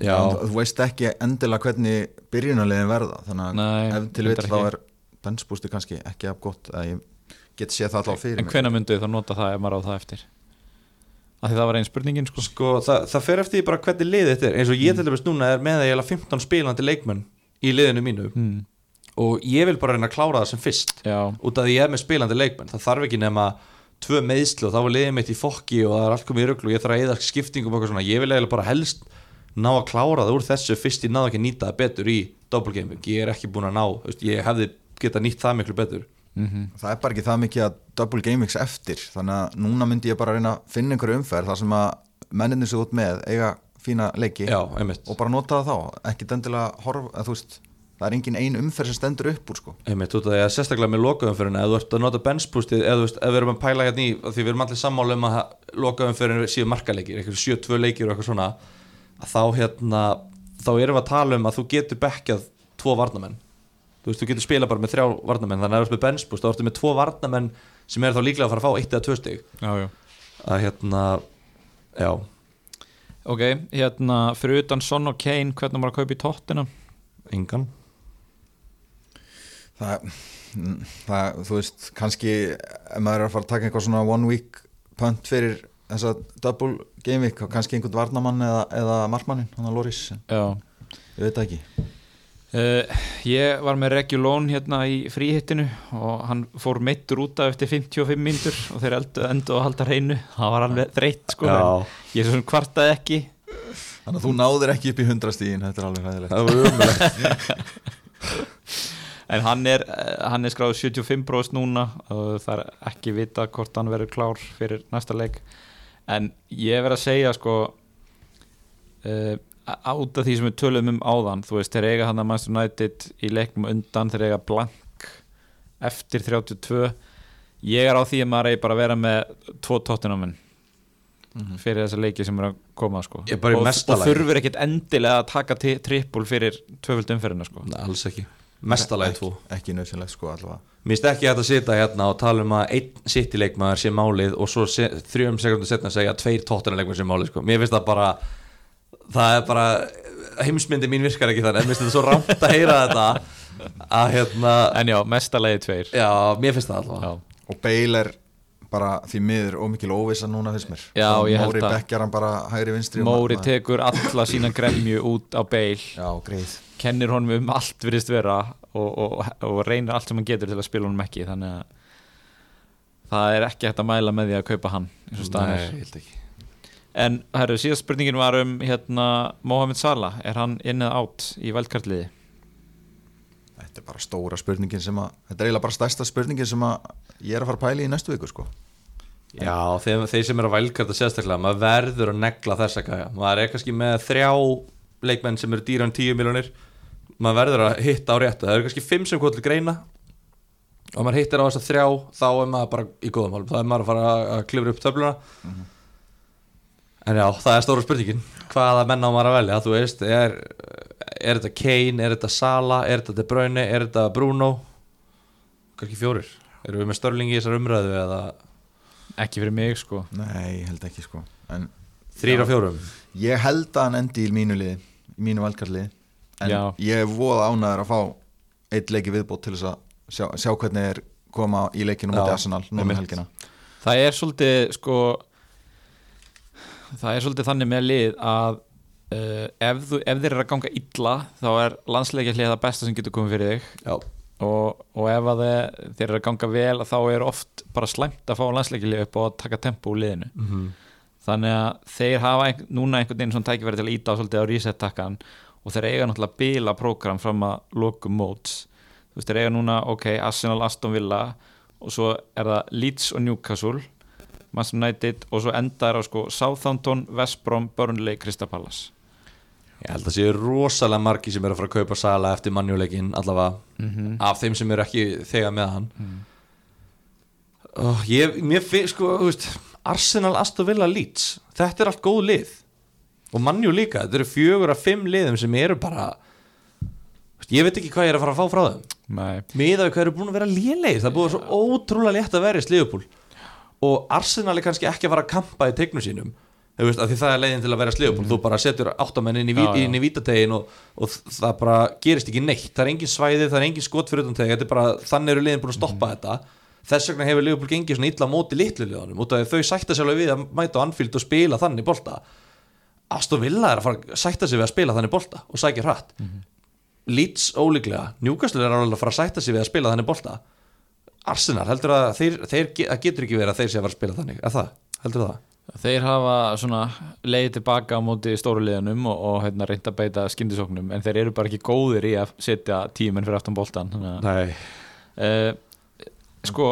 Já. En þú veist ekki endilega hvernig byrjunarlegin verða þannig að Nei, ef til reyndar þá er benchboosti kannski ekki af gott að ég get séð það alltaf fyrir en hvenær myndu þið þá nota það ef maður á það eftir því það var einn spurningin sko. Sko, það, það fer eftir bara hvernig liðið þetta er. Eins og ég til dæmis núna er með að ég er 15 spilandi leikmenn í liðinu mínu. Hmm. og ég vil bara reyna að klára það sem fyrst. Já, út af því ég er með spilandi leikmenn. Það þarf ekki nema tvö meðslu og þá var liðið mitt í fokki og það er allt komið í ruglu og ég þarf að eða skiptingum og eitthvað svona. Ég vil eiginlega bara helst ná að klára það úr þessu fyrst. Ég náðu ekki að nýta það betur í double gaming, ég er ekki búin að ná ég hefði geta nýtt það miklu betur mm það er bara ekki það mikið að double gamings eftir. Þannig að núna myndi ég bara reyna að finna einhverju umferð þar sem að menninni þú út með eiga fína leiki já, og bara nota það þá, ekki endilega horf, að þú veist, það er engin ein umferð sem stendur upp úr sko. Einmitt út af því að sérstaklega með lokaumferðina, ef þú ert að nota benchboostið eða þú veist, ef við erum að pæla hérna í því við erum allir sammála um að lokaumferðin séu markaleikir, eitthvað 7-2 leikir og eitthvað svona að þá hérna þá erum við að tala um að þú getur bekkjað tvo varnamenn þú veist, þú getur spila bara með þrjá varnamenn þannig að þú ert með benchboost, þá ertu með tvo varnamenn sem er þá líklega að fara að fá eitt eða tvö stig. Já, já. Að hérna, já. Ok, hérna, fyrir utan Son og Kane hvernig maður að kaupa í tóttina engan. Það, það, þú veist, kannski ef maður er að fara að taka eitthvað svona one week punt fyrir þessa double game week, kannski einhvern varnamann eða, eða markmannin, hann að Loris. Já. Ég veit það ekki uh, ég var með Regulón hérna í fríhittinu og hann fór meittur út af eftir 55 mínútur og þeir endu, endu að halda hreinu. Það var alveg þreytt sko en ég er svona kvartaði ekki. Þannig að þú náðir ekki upp í 100 stíðin þetta er alveg hæðilegt það var umlega en hann er, eh, hann er skráð 75% núna og það er ekki vita hvort hann verður klár fyrir næsta leik. En ég verð að segja sko uh, át af því sem við tölum um áðan þú veist, þeir eiga hann að Manchester United í leiknum undan, þeir eiga blank eftir 32 ég er á því að maður eigi bara að vera með tvo tóttinamenn fyrir þessa leiki sem er að koma sko. Ég er bara í og, og þurfur ekkit endilega að taka trippul fyrir tvöföld umferðina sko. alls ekki, mestalagi tvo ekki nöðsynlegt sko allavega Mér finnst ekki að sita hérna og tala um að einn sitt í leikmaður sé málið og svo þrjum sekundur setna segja að tveir tóttina leikmaður sé málið sko. Mér finnst það bara það er bara heimsmyndi mín virkar ekki þannig en mér finnst þetta svo rámt að heyra þetta að hérna en já, mestalegi tveir. Já, mér finnst það alltaf já, og Bale er bara því miður ómikil óvisa núna finnst mér. Já, Þá ég held Móri að- bekkjar hann bara hægri vinstri og Móri maður- tekur alla sína gremju út á beil Já, greið. Kennir honum um allt virðist vera og, og, og reynir allt sem hann getur til að spila honum ekki þannig að það er ekki hægt að mæla með því að kaupa hann eins og staðan er. En herru, síðast spurningin var um hérna, Mohamed Salah, er hann inn eða átt í veldkartliði? Þetta er bara stóra spurningin sem að Þetta er eiginlega bara stærsta spurningin sem að ég er að fara að pæla í næstu viku sko. Já, þeir, þeir sem eru að vælkarta sérstaklega maður verður að negla þessa gæja. Maður er kannski með þrjá leikmenn sem eru dýra um 10 miljónir maður verður að hitta á réttu. Það eru kannski 5 sem kvöldur greina. Og maður hittir á þessa þrjá þá er maður bara í góðum hálfum. Þá er maður að fara að- klifra upp töfluna en já, það er stóra spurningin. Hvaða menn á maður að velja? Þú veist, er, er þetta Kane er þetta Sala, er þetta De Bruyne er þetta Bruno? Kannski fjórir, eru við með störlingi í þessar umræðu eða? Ekki fyrir mig sko. Nei, ég held ekki sko. En þrýr Já. á fjórum. ég held að hann endi í mínu liði Í mínu valkarliði. En Já. ég er voða ánæður að fá Eitt leiki viðbót til þess að sjá, sjá hvernig er koma í leikinu Já, mútið Arsenal Núna um helgina. Það er svolítið sko það er svolítið þannig með lið að uh, ef, þú, ef þeir eru að ganga illa þá er landsleikja hlið það besta sem getur komið fyrir þig. Og, og ef þeir, þeir eru að ganga vel þá er oft bara slæmt að fá landsleikja hlið upp og að taka tempo úr liðinu. Mhm. þannig að þeir hafa ein, núna einhvern veginn svona tækifæri til að íta á svolítið á reset-takkan og þeir eiga náttúrulega bila prógram fram að lokum móts. Þú veist þeir eiga núna, ok, Arsenal, Aston Villa og svo er það Leeds og Newcastle Manchester United og svo endar á sko Southampton, West Brom, Burnley, Crystal Palace. Ég held að séu rosalega margi sem eru að fara að kaupa Sala eftir mannjuleikin allavega mm -hmm. af þeim sem eru ekki þegar með hann. Mm. oh, ég, Mér finn sko, veist Arsenal, Aston Villa, Leeds Þetta er allt góð lið. Og mannjú líka, þetta eru fjögur af fimm liðum sem eru bara veist, ég veit ekki hvað ég er að fara að fá frá þeim. Nei, miða við hvað eru búin að vera lélegir það búið svo ótrúlega létt að vera í Sliðupúl og Arsenal er kannski ekki að fara að kampa í tegnum sínum. Veist, því það er leiðin til að vera Sliðupúl þú bara setur áttamenn inn í, Já, inn í vítategin og, og það bara gerist ekki neitt. Það er engin svæði, það er engin skot fyrir utan teg þetta bara, þannig eru liðin búin að stoppa þetta. Þess vegna hefur Liverpool gengið svona illa móti litlu liðanum, út af því þau sætta alveg við að mæta á Anfield og spila þannig bolta. Aston Villa er að fara að sætta sig við að spila þannig bolta og sækja hratt. Leeds ólíklega Newcastle er að fara að sætta sig við að spila þannig bolta Arsenal heldur að þeir, þeir getur ekki verið að þeir sé að fara að spila þannig er það, heldur það? þeir hafa svona leiði tilbaka á móti stóru liðanum og, og hérna, reynda að beita skyndisóknum en þeir eru bara ekki góðir í að setja tíminn fyrir aftan að Nei. Uh, sko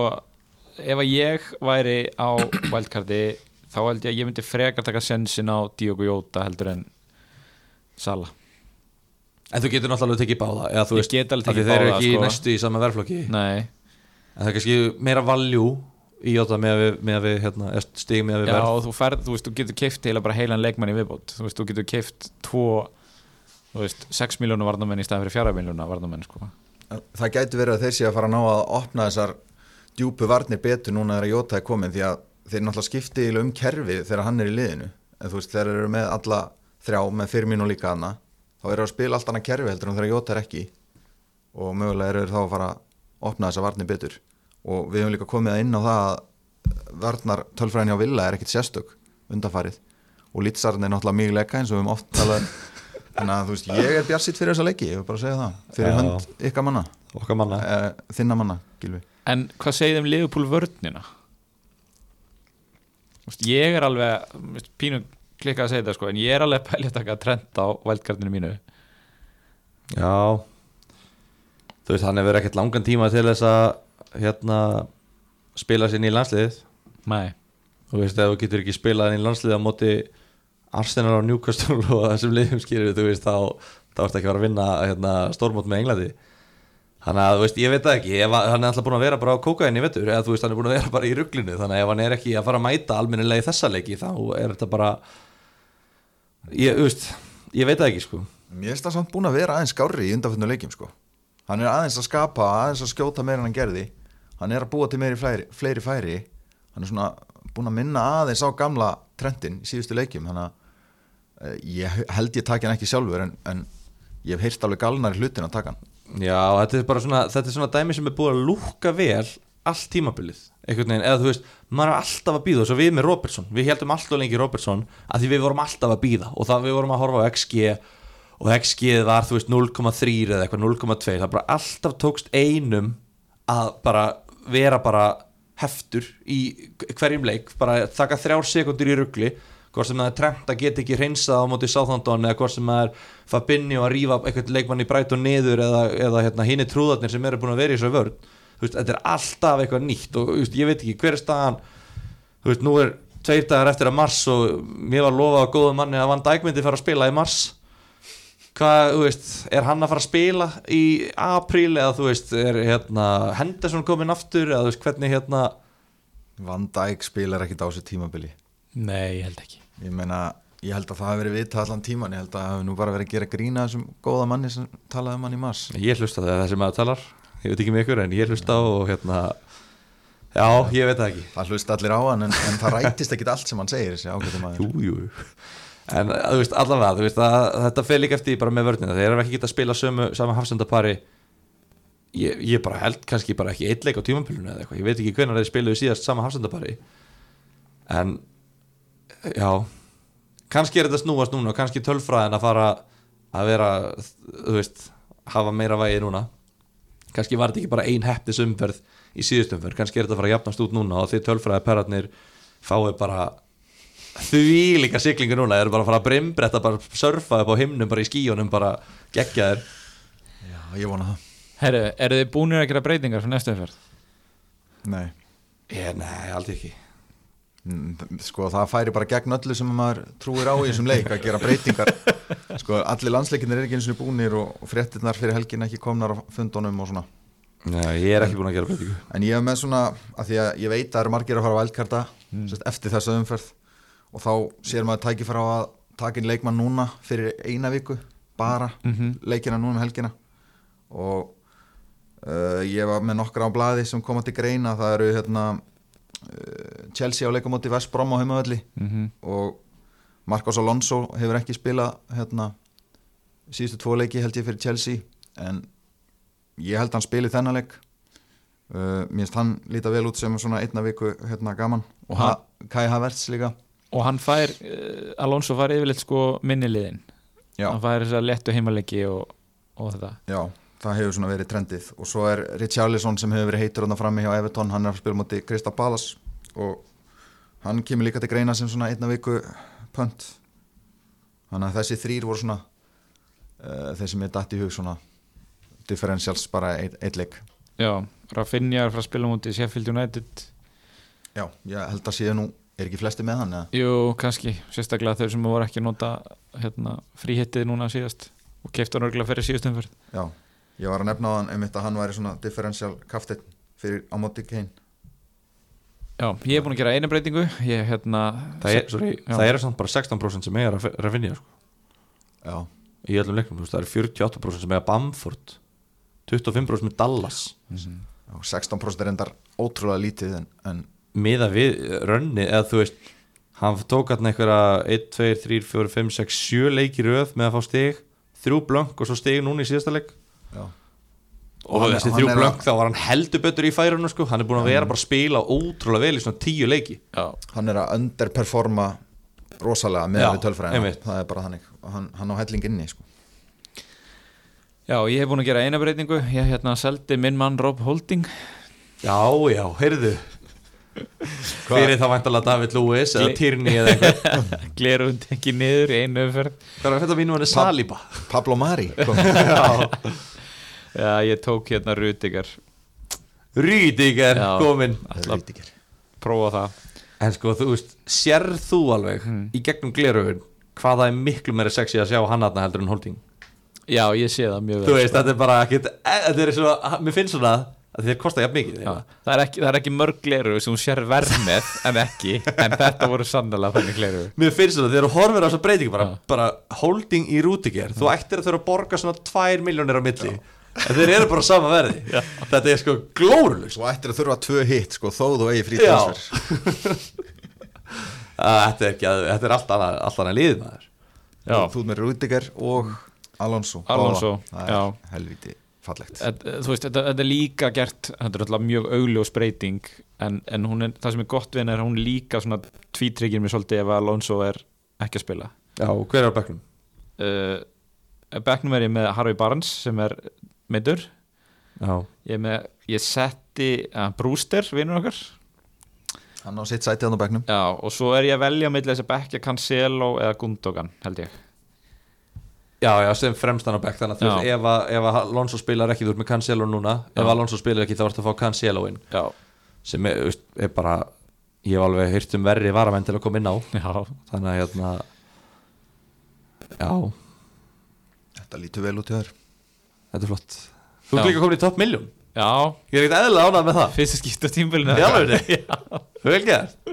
ef að ég væri á wildcardi þá held ég að ég myndi frekar taka sensin á Diogo Jota heldur en Sala En þú getur náttúrulega tekið báða eða þú veist, þeir eru ekki sko. næstu í sama verflokki nei, en það er kannski meira valjú í Jota með að við, með að við hérna, stig með að við já verð og þú ferð þú veist, þú getur keift heila bara heilan leikmann í viðbót. Þú veist, þú getur keift tvo þú veist, 6 miljónu varnamenn í staðan fyrir 4 miljónu varnamenn sko. Það gæti verið að þeir sé að fara að ná að opna þessar djúpu varnir betur núna þegar Jóta er komin því að þeir náttúrulega skipti um kerfi þegar hann er í liðinu. En þú veist þeir eru með alla þrjá með fyrir mínu líka hana þá eru að spila allt annað kerfi heldur en þegar Jóta er ekki. Og mögulega eru þá að fara að opna þessar varnir betur og við hefum líka komið inn á það að varnar tölfræðin hjá Villa er ekkit sérstök undanfarið. Og lýtsarinn er náttúrulega mjög leika eins og við höfum oft talað þannig að þú veist ég er bjarsitt fyrir þessa leiki ég vil bara segja það. Fyrir Já. hönd ykkar manna. Okkar manna. Uh, þinna manna, Gilvi En hvað segið um Liverpool veist, ég er alveg pínu klikkað að segja þetta sko en ég er alveg pælja að taka trend á vældgardinu mínu. Já. Þú veist, hann hefur ekkert langan tíma til þess að hérna spila sér í landsliðið. Nei, Þú veist, ef þú getur ekki spilað í landsliðið á móti Arsenal og Newcastle og þessum liðum skýrir, þú veist, þá þá ertu ekki að fara að vinna hérna, stórmót með Englandi. Þannig að, þú veist, ég veit það ekki. Ef hann er alltaf búin að vera bara á kókaini vettur eða þú veist, hann er búin að vera bara í rugglinu þannig að ef hann er ekki að fara að mæta almennilega í þessa leiki þá er þetta bara ég, þú veist, ég veit það ekki, sko. Mér finnst það samt búin að vera aðeins skárri í undanfjörnum leikjum sko. Hann er aðeins að skapa, aðeins að skjóta meira en hann gerði Hann er að búa til meiri fleiri, fleiri færi. Hann er svona búin að minna aðeins á gamla trendin í síðustu leikjum. Þannig að eh, ég held ég taki hann ekki sjálfur en, en ég hef heyrt alveg galnar hlutin að taka hann. Já, þetta er bara svona, þetta er svona dæmi sem er búið að lúka vel allt tímabilið einhvern veginn, eða þú veist, maður er alltaf að býða og svo við með Robertson, við heldum alltaf lengi Robertson að því við vorum alltaf að býða og það við vorum að horfa á XG og XG var þú veist 0,3 eða eitthvað 0,2 það bara alltaf tókst einum að bara vera bara heftur í hverjum leik bara taka þrjár sekundur í ruggli hvort sem það er trend að geta ekki hreinsað á móti Southampton eða hvort sem það er Fabinho að rífa eitthvað leikmann í Brighton niður eða, eða hérna, hinn er trúðarnir sem eru búin að vera í þessu veist, þetta er alltaf eitthvað nýtt og veist, ég veit ekki hver er staðan? Veist, nú er tveir dagar eftir að mars og mér var lofað að góða manni að Van Dijk myndi fara að spila í mars hvað, þú veist, er hann að fara að spila í apríl eða þú veist, er hérna Henderson komin aftur eða þú veist, hvernig hérna? Van Dijk spilar ekkit á þessu tímabili. Nei, ég held ekki. Ég meina, ég held að það hafi verið vita allan tíman, ég held að það hafi nú bara verið að gera grína þessum góða manni sem talaði um hann í mars. Ég hlusta það þessi maður talar. Ég veit ekki með ykkur en ég hlusta og hérna já, ég veit það ekki. Það hlust allir á hann en, en það rætist ekkit allt sem hann segir þessi jú, jú. En þú veist, allavega þú veist, að, þetta fer líka eftir bara með vörnina. Þeir eru ekki getað að spila sömu, sama hafsendapari. Ég, ég bara held kannski bara ekki eitleik á tímampilinu eða eitthvað. Ég veit ekki hvernig þeir spiluðu síðast sama hafsendapari. En já kannski er þetta snúast núna. Og kannski tölfræðin að fara að vera þú veist, hafa meira vægi núna. Kannski var þetta ekki bara ein heftis umferð í síðustumferð, kannski er þetta að fara að jafnast út núna og því tölfræði perratnir fái bara því líka siglingu núna, þeir eru bara að fara að brimbretta bara surfa upp á himnum bara í skíunum bara gegja þér já, ég vona það. Herru, eru þið búinir að gera breytingar fyrir næstu umferð? nei, ég, nei, aldrei ekki. Mm, sko það færi bara gegn öllu sem maður trúir á í þessum leik að gera breytingar. Sko allir landsleikinir er ekki eins og búnir og, fréttinnar fyrir helgin ekki komnar á fundunum og svona. Nei, ég er ekki búin að gera breytingu. En ég hef með svona, að því að ég veit að það eru margir að fara á vældkarta Mm. eftir þessa umferð og þá sér maður tækifæra á að taka inn leikmann núna fyrir eina viku bara Mhm. leikina núna um helgina. Og uh, ég var með nokkra á blaði sem koma til greina. Það eru hérna uh, Chelsea á leikamóti West Brom á heimavalli Mm -hmm. og Marcos Alonso hefur ekki spilað hérna síðustu tvo leiki held ég fyrir Chelsea. En ég held hann spili þennan leik. Uh, mér finnst hann líta vel út sem svona einna viku hérna gaman. Og ha Kai Havertz líka Og hann fær, uh, Alonso fær yfirleitt sko minniliðin já, Hann fær þess að lettu heimalegi og, og þetta. Já, það hefur svona verið trendið. Og svo er Richarlison sem hefur verið heitur hann frammi hjá Everton, hann er að spila múti Krista Balas og hann kemur líka til greina sem svona einna viku pönt þannig að þessi þrýr voru svona uh, þeir sem er datt í hug svona differentials bara eitt, eitt leik. Já, Rafinha er frá að spila mútið Sheffield United. Já, ég held að síðan nú er ekki flesti með hann eða? Jú, kannski, sérstaklega þau sem voru ekki að nota hérna, fríhittið núna síðast og keifta hann örgulega fyrir síðustumferð Já, ég var að nefna á hann einmitt að hann væri svona differential kaftin fyrir á móti Kane. Já, ég er búin að gera eina breytingu. Ég, hérna það, er, sorry, það eru samt bara 16% sem eiga Rafinha sko, Já, í öllum leiknum, þú veist, það eru 48% sem eiga Bamford 25% með Dallas. Mhm. já 16% er endar ótrúlega lítið en, en miða við rönni eða þú veist, hann tók hann einhverja 1, 2, 3, 4, 5, 6, 7 leiki röð með að fá stig þrjú blönk og svo stig núna í síðasta leik. Já, og hann þessi þrjú blönk þá var hann heldur betur í færunum sko. hann er búin að vera bara að spila ótrúlega vel í svona tíu leiki. Já, hann er að underperforma rosalega með Já, við tölfræðina. það er bara þannig. Og hann, hann á helling inni sko. Já, ég hef búin að gera eina breytingu. Ég hérna seldi minn mann Rob Holding. Já, já, heyrðu fyrir það væntalega David Lewis eða Tierney eða eitthvað Glerund ekki niður í einu umferð. Hvað er þetta mínum hann er Saliba. Pablo Mari kom. Já, ég tók hérna Rüdiger Já. komin Ætla að Rüdiger. prófa það. En sko þú veist, sérð þú alveg Hmm. í gegnum gleraugun hvaða er miklu meira sexy að sjá hann aðna heldur en Holding? Já, ég sé það mjög þú vel veist, þetta er bara ekkit e- þetta er svo, mér finnst svona að þeir kosta jafn mikið Já, það, er ekki, það er ekki mörg gleru sem hún sér verð með en ekki, en þetta voru sannlega þannig gleru Mér finnst svona, þegar þú horfir á þessa breytingu bara, Já. bara holding í Rúdiger þú ættir að þurfa að borga svona 2 miljónir á milli. En þeir eru bara sama verði. Þetta er sko glórulust svo ættir að þurfa tvö hitt sko, þó þú eigi frí Já. transfer. Þetta er, ekki, að- þetta er allt annað, allt annað lið maður. Já. þú með Rudiger og Alonso. Alonso, það já. helviti fallegt. Þú veist, þetta, þetta er líka gert þetta er alltaf mjög augljós breyting en, en hún er, það sem er gott við henni er hún líka svona tvítryggir mér svolítið ef Alonso er ekki að spila. Já, hver er á bekknum? uh, Becknum er ég með Harvey Barnes sem er meiddur. Já, ég, er með, ég setti uh, Brewster, vinnur okkar. Hann á sitt sæti á bekknum. Já, og svo er ég að velja með þess að Beckja Cancelo eða Gundogan held ég já, já sem fremstan á bekk Þannig að þú Já. veist, ef, að- ef að Alonso spilar ekki Þú ert með Cancelo núna Ef Já. Alonso spilar ekki þá ertu að fá Cancelo inn. Já, Sem er, er bara Ég hef alveg heyrt um verri varamenn til að koma inn á. Já, Þannig að hérna Já, þetta lítur vel út í þér. Þetta er flott. Þú Já. ert líka komin í topp miljón já. Ég er ekkert eðlilega ánað með það. Fyrst að skipta tímbilinu alvöru? Vel gert.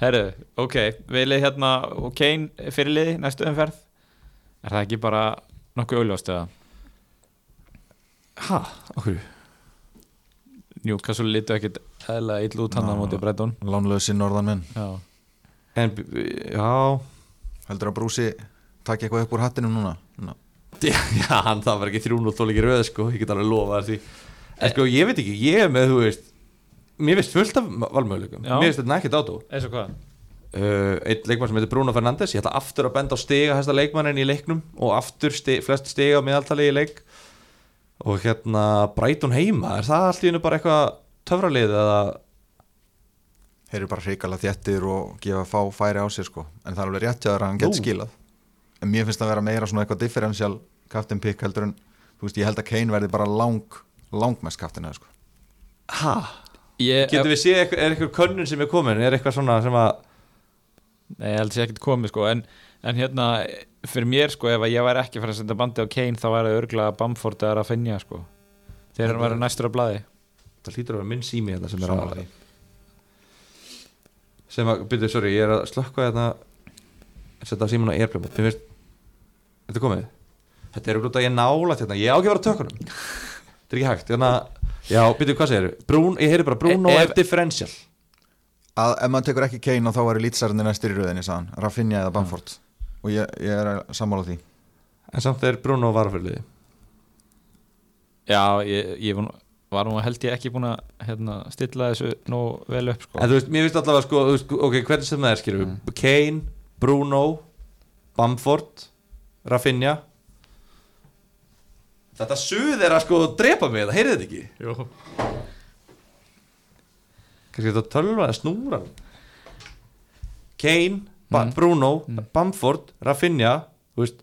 Herru, ok, vilið hérna og Kane fyrirliði næstu umferð Er það ekki bara nokkuð auðljóst eða? Hæ, okkur Newcastle litu ekkit eðla ill út hann á móti Breton lánlösi norðan minn Já, En, já. Heldur að Brúsi takk eitthvað upp úr hattinum núna? Ná. Já, hann það var ekki 300 þól ekki röð sko, ég get alveg lofa því. En sko, ég veit ekki, ég er með, þú veist Mér veist fullt af valmöðuleikum Já. Mér veist þetta ekkert átó eins og hvað? Uh, Einn leikmann sem heitir Bruno Fernandes. Ég ætla aftur að benda á stiga hæsta leikmannin í leiknum Og aftur sti, flest stiga á meðaltali í leik. Og hérna, Brighton heima Er það allt í hennu bara eitthvað töfralið eða? Þeir eru bara hrikalega þjettir og gefa fá færi á sér sko. En það er alveg rétt hjá þér að hann gett skilað. En mér finnst það að vera meira svona eitthvað differential captain pick heldur en þú veist ég held að Kane verði bara lang langmest captain eða sko. Hæ? Getur við séð, er eitthvað könnun sem er komin? Er eitthvað svona sem að Nei, ég held sér ekkert komið sko en, en hérna, fyrir mér sko ef að ég væri ekki fyrir að senda bandi á Kane þá væri örgulega Bamford að finja sko. Þegar hann væri næstur á blaði. Það hlýtur að vera minn sími þetta sem er að því. sem að, byrju, sorry, ég er að slökka þetta setja síman á airplane mode. Mér finnst, þetta er komið? Þetta er úr út að ég nála þetta ég á ekki að vera tökunum. Þetta er ekki hægt, að já, byrju, hvað segir Brún, ég heyri bara Bruno Ef- er differential að ef maður tekur ekki Kane og þá væri lýtsarinn næstur í röðinni sagðan, Rafinha eða Bamford. Og ég, ég er að sammála því. En samt er Bruno varafyrliði Já, ég, ég var, nú- var nú held ég ekki búin að hérna, stilla þessu nú vel upp sko. En þú veist, mér finnst allavega sko, veist, ok, hvernig sem það er skilur Mm. Kane, Bruno Bamford Rafinha. Þetta suð er að sko drepa mig, það þetta ekki? Jú. Kannski þetta tölva eða snúra Kane, ba Mm. Bruno Mm. Bamford, Rafinha þú veist.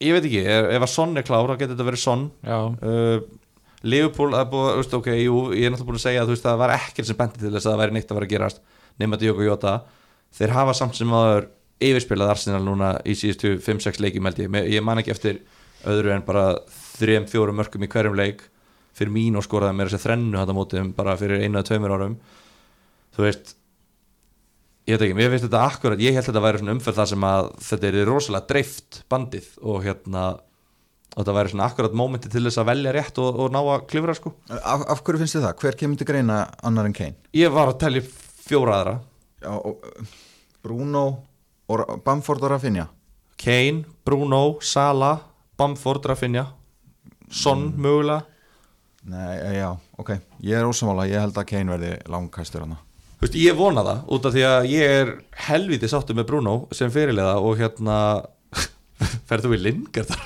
Ég veit ekki, ef, að Son er klár þá getur þetta verið Son. Já, uh, Liverpool, það er búið, þú veist, ok, jú, ég er náttúrulega búin að segja að þú veist, það var ekkert sem benti til þess að það væri neitt að vera að gerast nema Diogo Jota. Þeir hafa samt sem aður yfirspilað Arsenal núna í síðustu 5-6 leikjum held ég, ég man ekki eftir öðru en bara 3-4 mörgum í hverjum leik fyrir mín og skoraði mér þessi þrennu þetta mótið bara fyrir einu eða tveimur árum. Þú veist ég veit ekki, mér finnst þetta akkurat ég held að þetta væri svona umferð þar sem að þetta er rosalega dreift bandið og hérna og þetta væri svona akkurat mómenti til þess að velja rétt og, og ná að klifra sko. Af, af hverju finnst þið það? Hver kemur til greina annar en Kane? ég var að telja fjóra aðra. Já, og, uh, Bruno og Bamford og Rafinha. Kane, Bruno, Sala Bamford, Rafinha. Son mögulega Nei, eh, já, ok, ég er ósamála ég held að Kane verði langkæstur hana Þú veist, ég vona það út af því að ég er helviti sáttu með Bruno sem fyrirlega og hérna ferðu við Lingard?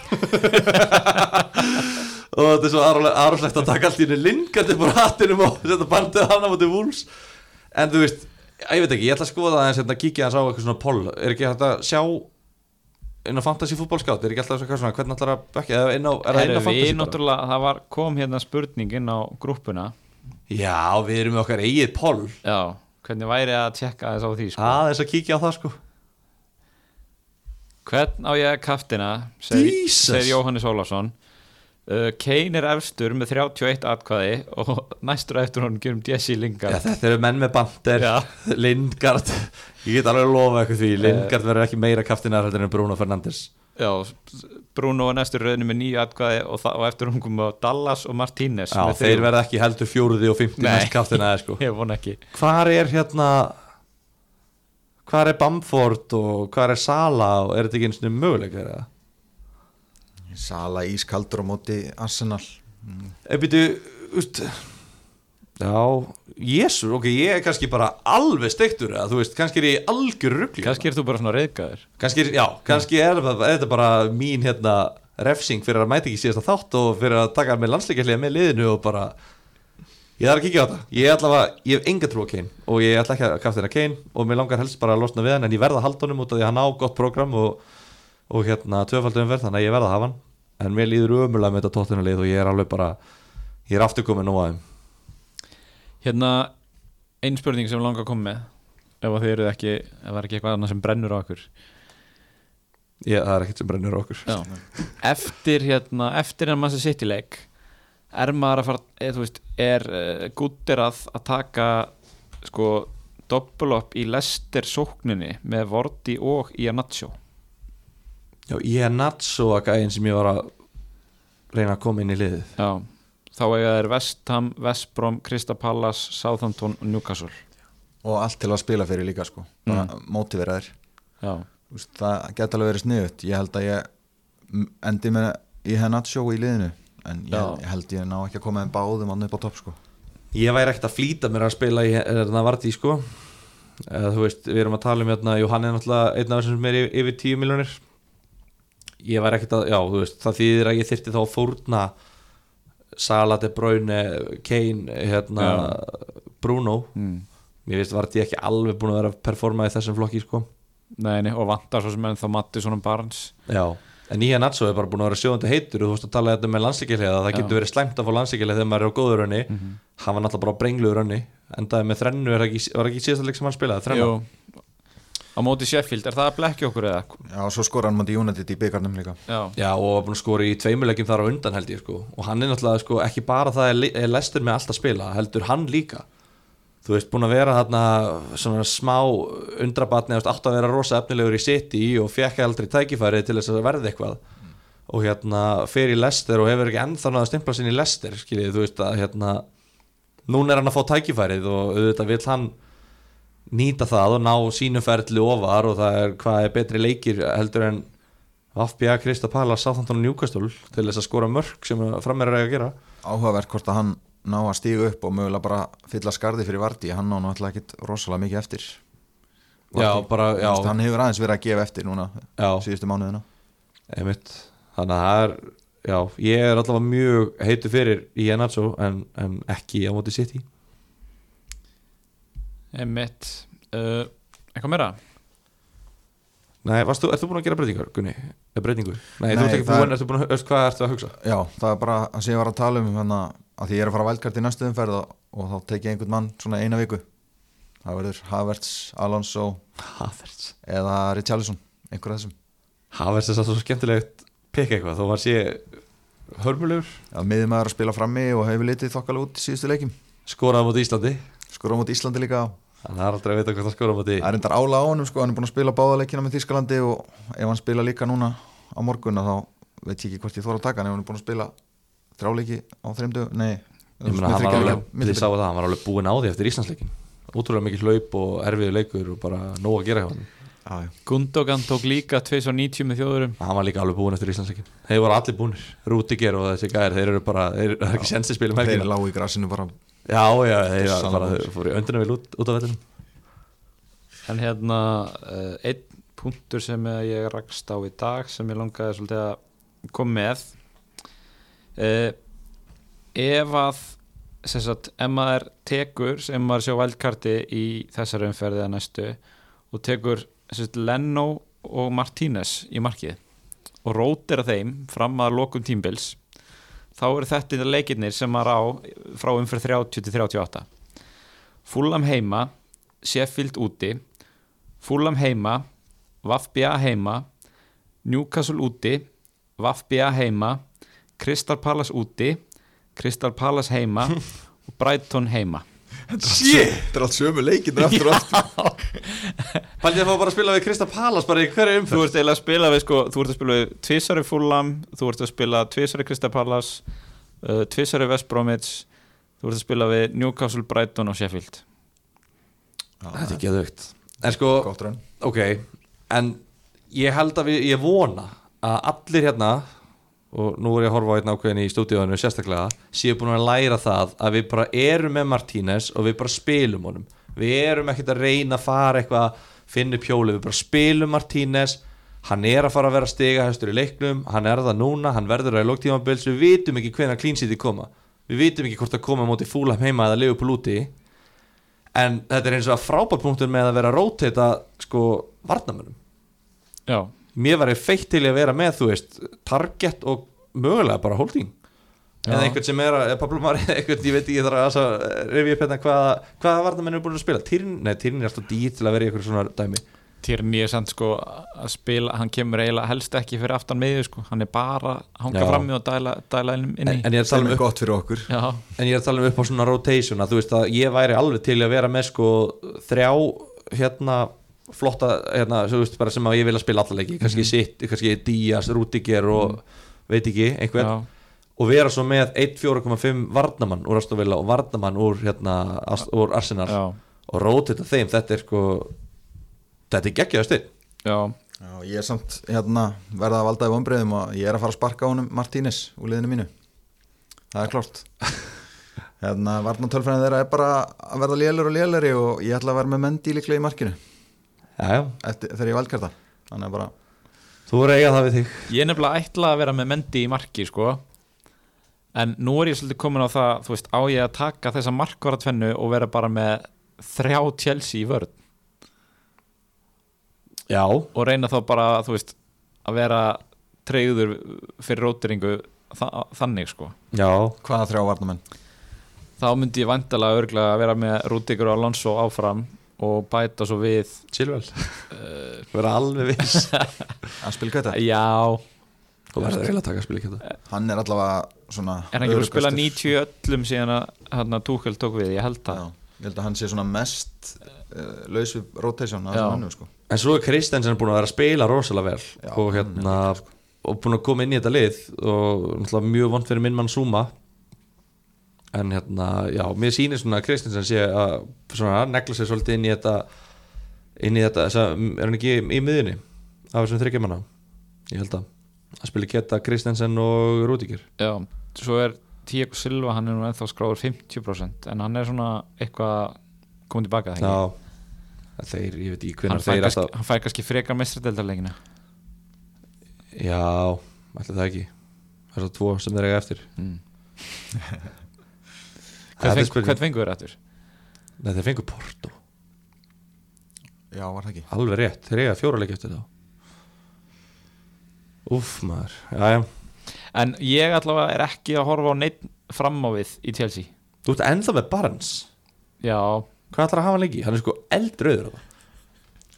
Og þetta er svo aðrúslegt að taka allt í henni Lingard upp úr hattinum og setja bandið hann á móti vúls en þú veist, ég veit ekki, ég ætla að skoða það en að kíkja hans á eitthvað svona poll. Er ekki hægt að sjá inn á fantasy fútbolskátt, er ekki alltaf svona hvernig ætlar að bekka, eða inn á, er það inn á fantasy bara? það var, kom hérna spurning inn á grúppuna. Já, við erum okkar eigið poll. Já, hvernig væri að tjekka þess á því sko. aðeins að kíkja á það sko. Hvern á ég kaftina? Segir, segir Jóhannes Ólafsson Kane er efstur með 31 atkvæði og næstur eftir honum gerum Jesse Já, Lingard þetta eru menn með bandir Já. Lindgard Ég get alveg að lofa eitthvað því Lindgard verður ekki meira kaftinar heldur en Bruno Fernandes Já, Bruno er næstur rauðinu með nýju atkvæði og, og eftir hún komum Dallas og Martínez Já, þeir verða ekki heldur fjóruði og fymti Nei. mest kaftinar sko. Hvar er hérna Hvar er Bamford og hvar er Sala og er þetta ekki eins og möguleika eða? Sala ískaldur á móti Arsenal. Ef byrju, úst Já, jésu, ok, ég er kannski bara alveg steiktur eða þú veist, kannski er ég algjör rugli kannski er þú bara svona reyðgæður kannski, já, kannski er þetta bara mín hérna refsing fyrir að mæta ekki síðasta þátt og fyrir að taka með landsleikjarlega með liðinu og bara ég þarf að kíkja á þetta. Ég, er allavega, ég hef enga trú á Kane og ég ætla ekki að kaftina Kane og mér langar helst bara að losna við hann en ég verða að halda honum út af því að hann á gott program og, og hérna tvöfaldum verð þannig að ég verða að hafa hann. En mér líður ömulega með þetta tóttunarlið og ég er alveg bara ég er aftur komið nú að þeim. Hérna ein spurning sem ég langa að koma með ef að þið eruð ekki ef það er ekki eitthvað annað sem brennur á okkur ég, það er ekkert sem brennur á okkur. Já. eftir hérna eftir en maður City leik er maður að fara eða, þú veist, er uh, gúttir að, að taka sko doppelop í Lester sókninni með Vorti og Iannaccio Já, ég er Natso að gæðin sem ég var að reyna að koma inn í liðið. Já, þá eiga þeir Vestham, Vestbrom, Krista Pallas, Southampton og Newcastle. Og allt til að spila fyrir líka sko. Bara Mm. mótivera þér Já, veist, það geta alveg verið sniðut ég held að ég endi með í Hennatsjó í liðinu en ég, ég held ég ná ekki að koma þeim báðum annað upp á topp sko. Ég væri ekkert að flýta mér að spila í Vardí sko. Eða þú veist, við erum að tala um hérna jú, hann er náttúrulega einn af þessum sem er yfir, yfir 10 miljonir ég væri ekkert að, já, þú veist, það þýðir að ég þyrfti þá að fórna Sala, De Bruyne, Kane hérna, Bruno. Mm. mér veist Vardí ekki alveg búin að vera að performa í þessum flokki sko. Nei, nei, og vantar svo sem enn þá Matti svona Barnes. Já, en Nýja Natso er bara búin að vera sjóðandi heitur og þú veist að tala þetta með landsleikjarlega það Já. getur verið slæmt að fá landsleikjarlega þegar maður er á góður önni hann var náttúrulega bara brengluður önni endaði með þrennu, er ekki, var ekki síðasta leik sem hann spilaði? Þrenna? Á móti Sheffield, er það að blekja okkur eða? Já, svo skora hann mútið United í byggarnum líka. Já, Já, og að skora í tveimulegjum þar á undan held ég sko. Og hann er náttúrulega sko ekki bara það er, er lestur með allt að spila, heldur hann líka. Þú veist, búin að vera þarna svona smá undrabatni átt að vera rosa efnilegur í City og fekk aldrei tækifæri til þess að verða eitthvað. Og hérna fer í Lester og hefur ekki ennþá náða stimpla sinni í Lester skiljið, þú veist að hérna núna er hann að fá tækifærið og auðvitað vill hann nýta það og ná sínuferðli ofar og það er hvað er betri leikir heldur en FBA, Krista Pala, Southampton og Newcastle til þess að skora mörg sem frammeira er að gera. Áhugavert hvort að hann ná að stíga upp og mögulega bara fylla skarði fyrir Vardí hann ná náttúrulega ekkit rosalega mikið eftir. Já, bara, já, hann hefur aðeins verið að gefa eftir núna já, síðustu mánuðina. Einmitt. Þannig að það er, já, ég er allavega mjög heitu fyrir í Enatso en, en ekki á móti City emitt uh, Eitthvað meira? Nei, varst þú, ert þú búin að gera breytingar, Gunni? Eða breytingu? Nei, þú Nei, ert ekki búin, er- ertu búin að, hvað ertu að hugsa? Já, það er bara að sé ég var að tala um hana, að því ég er að fara að vældkart í næstu umferð og, og þá tek ég einhvern mann svona eina viku það verður Havertz, Alonso Havertz eða Richarlison, einhver af þessum Havertz er svo skemmtilegt pikk eitthvað, þó var sé hörmulegur, að miður maður að spila frammi og hefur litið þokkala út í síðustu leikim skoraði á móti Íslandi skora á móti Íslandi líka Þannig að það er aldrei að vita hvað það skoraði á móti. Það er endar ála á honum sko, hann er búin að spila báða leikina með Þískalandi og ef hann spila líka núna á morgun þá veit ég ekki hvort ég þóra að taka hann. Ef hann er búin að spila þrjáleiki á þreim dögum, nei Ég meina, hann var alveg, þið sáu það, hann var alveg búinn á því eftir Íslandsleikin Útrúlega mikið hlaup og erfiðu leikur og bara nóg að gera hjá hann alveg Gundogan tók líka 290 með þjóðurum Hann var líka alveg búinn eftir Íslandsleikin Þeir voru allir búnir, Rútiger og þessi gæðir Þeir eru bara, þeir það er ekki sensi spilum þeir lágu í grassinu bara Já, já, þeir bara fóru í öndina vel út, út af vellinu En hérna uh, einn punktur sem ég rakst á í dag sem ég langaði svolítið að koma með uh, ef að sagt, ef maður tekur sem maður sjá vældkarti í þessari umferðið að næstu og tekur sagt, Leno og Martínez í markið og rótir að þeim fram að lokum tímbils þá eru þetta leikirnir sem maður á frá umferð 30 til 38 Fulham heima Sheffield úti. Fulham heima Vafbja heima. Newcastle úti Vafbja heima. Crystal Palace úti Crystal Palace heima og Brighton heima! Þetta er allt sömu leikinn aftur og aftur. Pældi að fá bara að spila við Krista Palas bara í hverju Þú umferð ert eiginlega að spila við sko, þú ert að spila við tvisari Fulham, þú ert að spila tvisari Crystal Palace uh, tvisari West Bromwich þú ert að spila við Newcastle, Brighton og Sheffield. Þetta er ekki að aukt En sko, ok En ég held að við, ég vona að allir hérna og nú er ég að horfa á einn ákveðin í stúdíóinu sérstaklega, séu búin að læra það að við bara erum með Martínez og við bara spilum honum. Við erum ekkert að reyna að fara eitthvað finna upp hjólið, við bara spilum Martínez. Hann er að fara að vera stiga hæstur í leiknum, hann er það núna. Hann verður að í lóktímabils, við vitum ekki hvenær klínsýti koma, við vitum ekki hvort það koma móti fúlam heima eða Liverpool úti. En þetta er eins og að frábært punktur með að vera mér var ég feitt til að vera með þú veist, target og mögulega bara holding. Já. eða einhvern sem er að, Pablo Mari, einhvern, ég veit ekki ég þarf að revja upp hérna hvaða, hvaða varnamenn er búin að spila, Týrn, nei Týrn er alltaf dýr til að vera í einhverju svona dæmi. Tierney er samt sko að spila hann kemur eiginlega helst ekki fyrir aftan miðju sko. Hann er bara að hanga Já. frammi og dæla, dæla inn inn en, í. En, ég er að tala um upp, gott fyrir okkur. Já, en ég er að tala um upp á svona rotation að þú veist að ég væri alveg til að vera með sko þrjá hérna flotta, hérna, veist bara sem að ég vil að spila allalegi, kannski sitt, kannski Díaz, Rúdiger og veit ekki, einhver. Já, og vera svo með 1.4,5 varnamann úr Astovilla og varnamann úr, hérna, úr Arsenal. Já, og rótita þeim, þetta er sko þetta er geggjaðu styrn já, Já, ég er samt hérna, verða að valda í vonbreiðum og ég er að fara að sparka á honum Martínez úr liðinu mínu. Það er klart hérna, varnatölfræðin þeirra er bara að verða lélur og lélari og ég ætla að vera með mendi líklega í markinu þegar ég valkarta þannig að bara, þú er eiga það við þig. Ég er nefnilega ætla að vera með Mendy í marki sko. En nú er ég svolítið komin á það þú veist, á ég að taka þessa markvara tvennu og vera bara með þrjá Chelsea í vörð já, og reyna þá bara, þú veist að vera treyður fyrir rótiringu þa þannig sko. Já, hvaða þrjá varnamenn þá myndi ég vandalega örglega að vera með Rúdigur og Alonso áfram og bæta svo við chillvel uh, vera alveg viss. Að spila þetta, já, þú verður eiginlega að taka að spila þetta hann er allavega svona er hann ekki búin að spila öruggastur. 90 öllum síðan að hérna, Túkel tók við, ég held það. Já, ég held að hann sé svona mest uh, laus við rotation sko. en svo er Kristensen búin að vera að spila rosalega vel Já, og hann hérna og búin að koma inn í þetta lið og mjög vond fyrir minn mann Zuma en hérna, já, mér sýnir svona að Kristensen sé að svona negla sér svolítið inn í þetta inn í þetta, þessa, er hann ekki í miðunni af þessum þryggjumanna ég held að, að spila geta Kristensen og Rúdíkir já, svo er Tíak Silva, hann er nú ennþá skráður 50% en hann er svona eitthvað komið tilbaka að þeir, ég veit ekki hann hvernig þeir alltaf hann fær kannski frekar mestradeldarleikina já, ætli það ekki. Það er svo tvo sem þeir eiga eftir. Mm. Það er hvern fengur þér aftur? Nei, þeir fengur Porto. Já, var það ekki? Alveg rétt, þeir eiga fjóra leik eftir þá. Úff maður, já já. En ég allavega er ekki að horfa á neitt fram á við í Chelsea. Þú ert ennþá með Barnes. Já, Hvað ætlar að hafa hann lengi? Hann er sko eldröður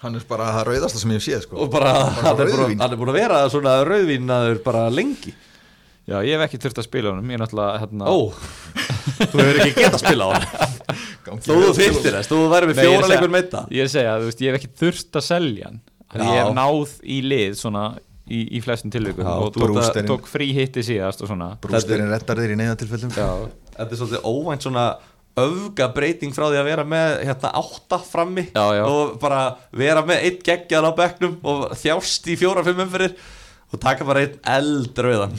hann er bara það rauðasta sem ég hef séð sko. Og bara, hann, er hann er búin að vera svona rauðvínaður bara lengi já, ég hef ekki þurft að spila honum ég er náttúrulega hérna, Ó, þú hefur ekki getað að spila Gangi Þú vel. þyrftir þess, þú væri með fjóra leikur meita ég er að segja, þú veist, ég hef ekki þurft að selja hann. Ég hef náð í lið svona í, í flestum tilvikum Já, og þú tók, frí hitti síðast og svona. Brústerinn rettar þér í neyðatilfellum Já, þetta er svolítið óvænt svona öfga breyting frá því að vera með hérna átta frammi Já, já. og bara vera með einn geggjar á bekknum og þjást í fjóra-fimm umfyrir og taka bara einn eldröðan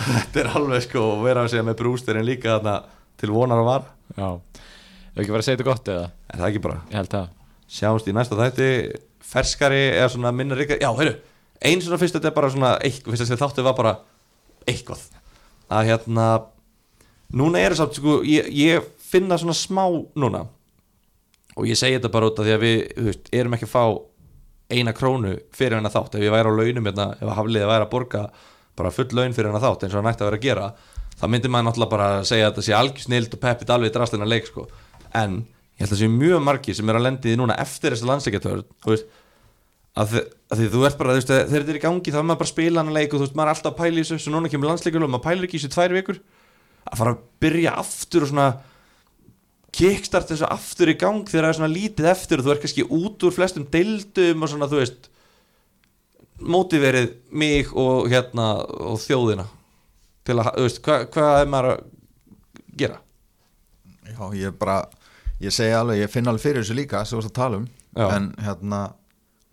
Þetta er alveg sko og vera að segja með brústerinn líka þarna til vonar að vara já, hefur ekki verið að segja þetta gott eða? Er það ekki bara? ég held það. Sjáumst í næsta þætti. Ferskari eða svona minna ríkar Já, heyrðu, einn svona fyrst þetta er bara svona eitthvað, fyrst að þáttu var bara eitthvað. Að hérna núna er það samt sko, ég, ég finna svona smá núna. Og ég segi þetta bara út af því að við þú veist, erum ekki að fá eina krónu fyrir hennar þátt, ef ég væri á launum hérna, ef hafliði væri að borga bara full laun fyrir hennar þátt eins og hann ætti að vera að gera þá myndi maður náttúrulega bara segja að þetta sé algjör snild og peppið alveg drastlina leik sko. en ég held að það sé mjög margir sem er að lendi núna eftir þessi landsleikjartörn að, að því þú ert bara, veist, þegar þetta er í gangi þá er maður bara að spila hann leik og þú veist, maður er alltaf að pæla í þessu svo núna kemur landsleikur og maður pælir ekki í þessu tvær vikur að fara að byrja aftur og svona kickstart þessu aftur í gang þegar það er svona lítið eftir og þú ert kannski út úr flestum deildum og svona, þú veist mótiverið mig og hérna og þjóðina til að, veist, hvað hva er maður að gera? Já, ég bara, ég segi alveg, ég finn alveg fyrir þessu líka sem þú varst að tala um Já. en hérna,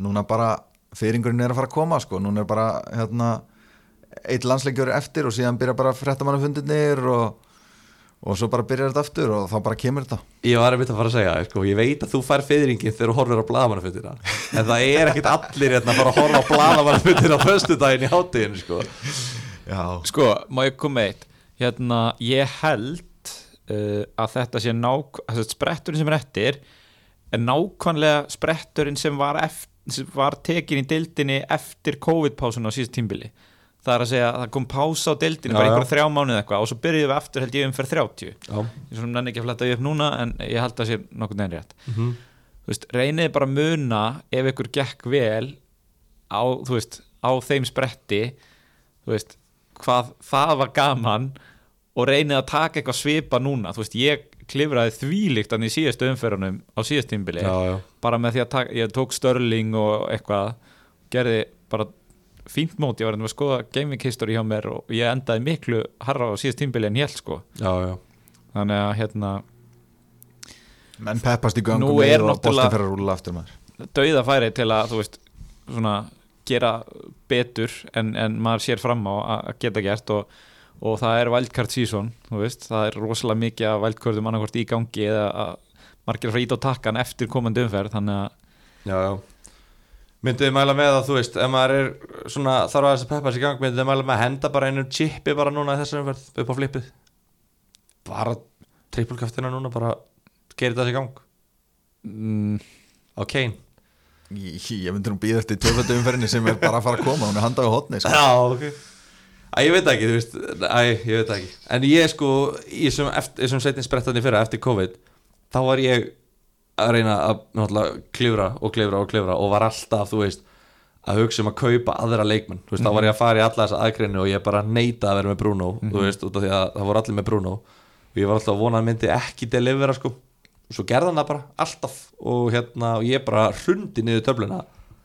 núna bara fyringurinn er að fara að koma sko, núna er bara hérna, eitt landsleikjur eftir og síðan byrja bara fréttamannafundirnir og, og svo bara byrjar þetta aftur og þá bara kemur þetta. Ég var einmitt að fara að segja, sko, ég veit að þú fær fyrringin þegar þú horfir á blaðamannafundina en það er ekkit allir hérna að fara að horfa á blaðamannafundina á föstudaginn í hátíðinu sko. Já, Sko, má ég koma eitt? Hérna, ég held uh, að þetta sé nák að spretturinn sem er eftir er nákvæmlega spretturinn sem var, eftir, sem var tekin í deildinni eftir COVID-pásuna á síðast tímbili það er að segja að það kom pása á deildinni Já, bara einhverja þrjá mánuð eitthvað og svo byrjuðum við aftur held ég umferð 30 Já, ég nenni ekki að fletta upp núna en ég held að sé nokkuð neðan rétt. Mhm. þú veist, reynið bara muna ef ykkur gekk vel á, veist, á þeim spretti veist, hvað það var gaman og reynið að taka eitthvað svipa núna. Veist, ég klifraði þvílíkt hann í síðastu umferðunum á síðast tímbili bara með því að ég tók Störling og eitthvað, gerði bara fínt mót, ég var að skoða gaming history hjá mér og ég endaði miklu harra á síðast tímbili en ég held sko. Já, já, þannig að hérna menn peppast í er og náttúrulega- boltin fer að rúla aftur maður. dauða færi til að þú veist svona gera betur en, en maður sér fram á að geta gert og, og það er wildcard season þú veist, það er rosalega mikið að wildcardum annarkvort í gangi eða að margir fara ít á takkan eftir komandi umferð þannig að já, þið mæla með að þú veist, ef maður er svona þarf að þess að peppa sér í gang, myndið þið mæla með að henda bara einu chipi bara núna í þessari umferð upp á flippið? Bara trippulkaftina núna, bara gerir það sér í gang? Mm, Kane? Ég, ég myndi nú býða eftir töföldu umferðinni sem er bara að fara að koma, hún er handað á hotni sko. Já, ok. Æ, ég veit það ekki, þú veist Æ, ég veit það ekki. En ég sko, í þessum, eftir- þessum setni sprettarni fyrra eftir COVID Þá var ég að reyna að klifra og klifra og klifra og var alltaf, þú veist að hugsa um að kaupa aðra leikmenn. Þú veist, þá var ég að fara í alla þessa aðgreinu og ég bara neita að vera með Bruno, þú veist, út af því að það voru allir með Bruno. Og ég var alltaf að vona að myndi ekki delivera sko, og svo gerði hann það bara alltaf. Og hérna, og ég bara hrundi niður töfluna,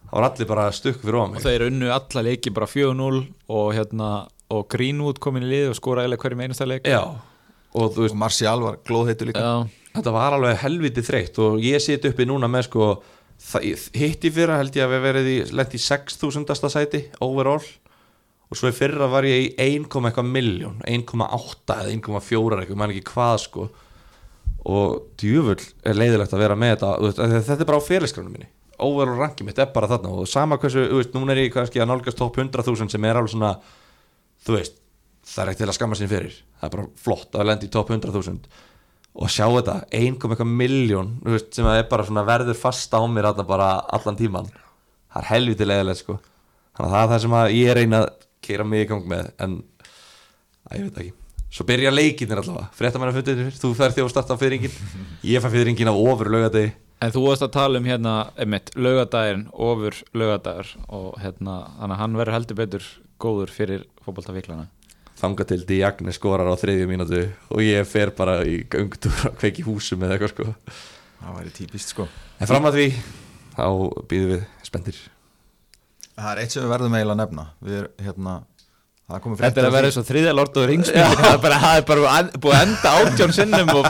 það var allir bara stukk fyrir ofan og mig þeir unnu alla leiki bara 4-0 og hérna og Greenwood komin í lið og skora eða hverjum einasta leik. Já, og og Martial var glóðheitur líka. Já, þetta var alveg helviti þreytt og ég sit uppi núna með sko hitt í fyrra held ég að við verið í lent í 6000. sæti overall. Og svo í fyrra var ég í 1, eitthvað miljón 1,8 eða 1,4 eitthvað, maður ekki hvað sko. Og djúfull er leiðilegt að vera með þetta þetta er bara á fyrirskranum minni. Overall ranki mitt er bara þarna og sama hversu, þú veist, núna er ég kannski að nálgast topp 100.000 sem er alveg svona þú veist, það er ekki til að skamma sín fyrir það er bara flott að lenda í topp 100.000 og sjá þetta 1,1 miljón sem er bara svona verður fast á mér allan tíman það er helviti leiðilegt sko. Þannig að það er það sem ég reyna að keira mig í gang með en að ég veit ekki. Svo byrja leikinir allavega. Fréttamanna fyrir, þú fer því að starta á fyrringin ég fær fyrringin á ofur laugadegi En þú varst að tala um hérna, einmitt, laugadaginn, ofur laugadagur og hérna, hann verður heldur betur góður fyrir fótboltavíklana. Þanga til Diagne skorar á þriðju mínútu og ég fer bara í göngutúr að kveiki húsum eða eitthvað sko. Það væri típist sko. En fram að því þá býðum við spendir það er eitt sem við verðum eiginlega að nefna. Við erum hérna Þetta er að vera eins og þriðja the Rings myndin, það er bara, það er bara en- búið að enda átjón sinnum og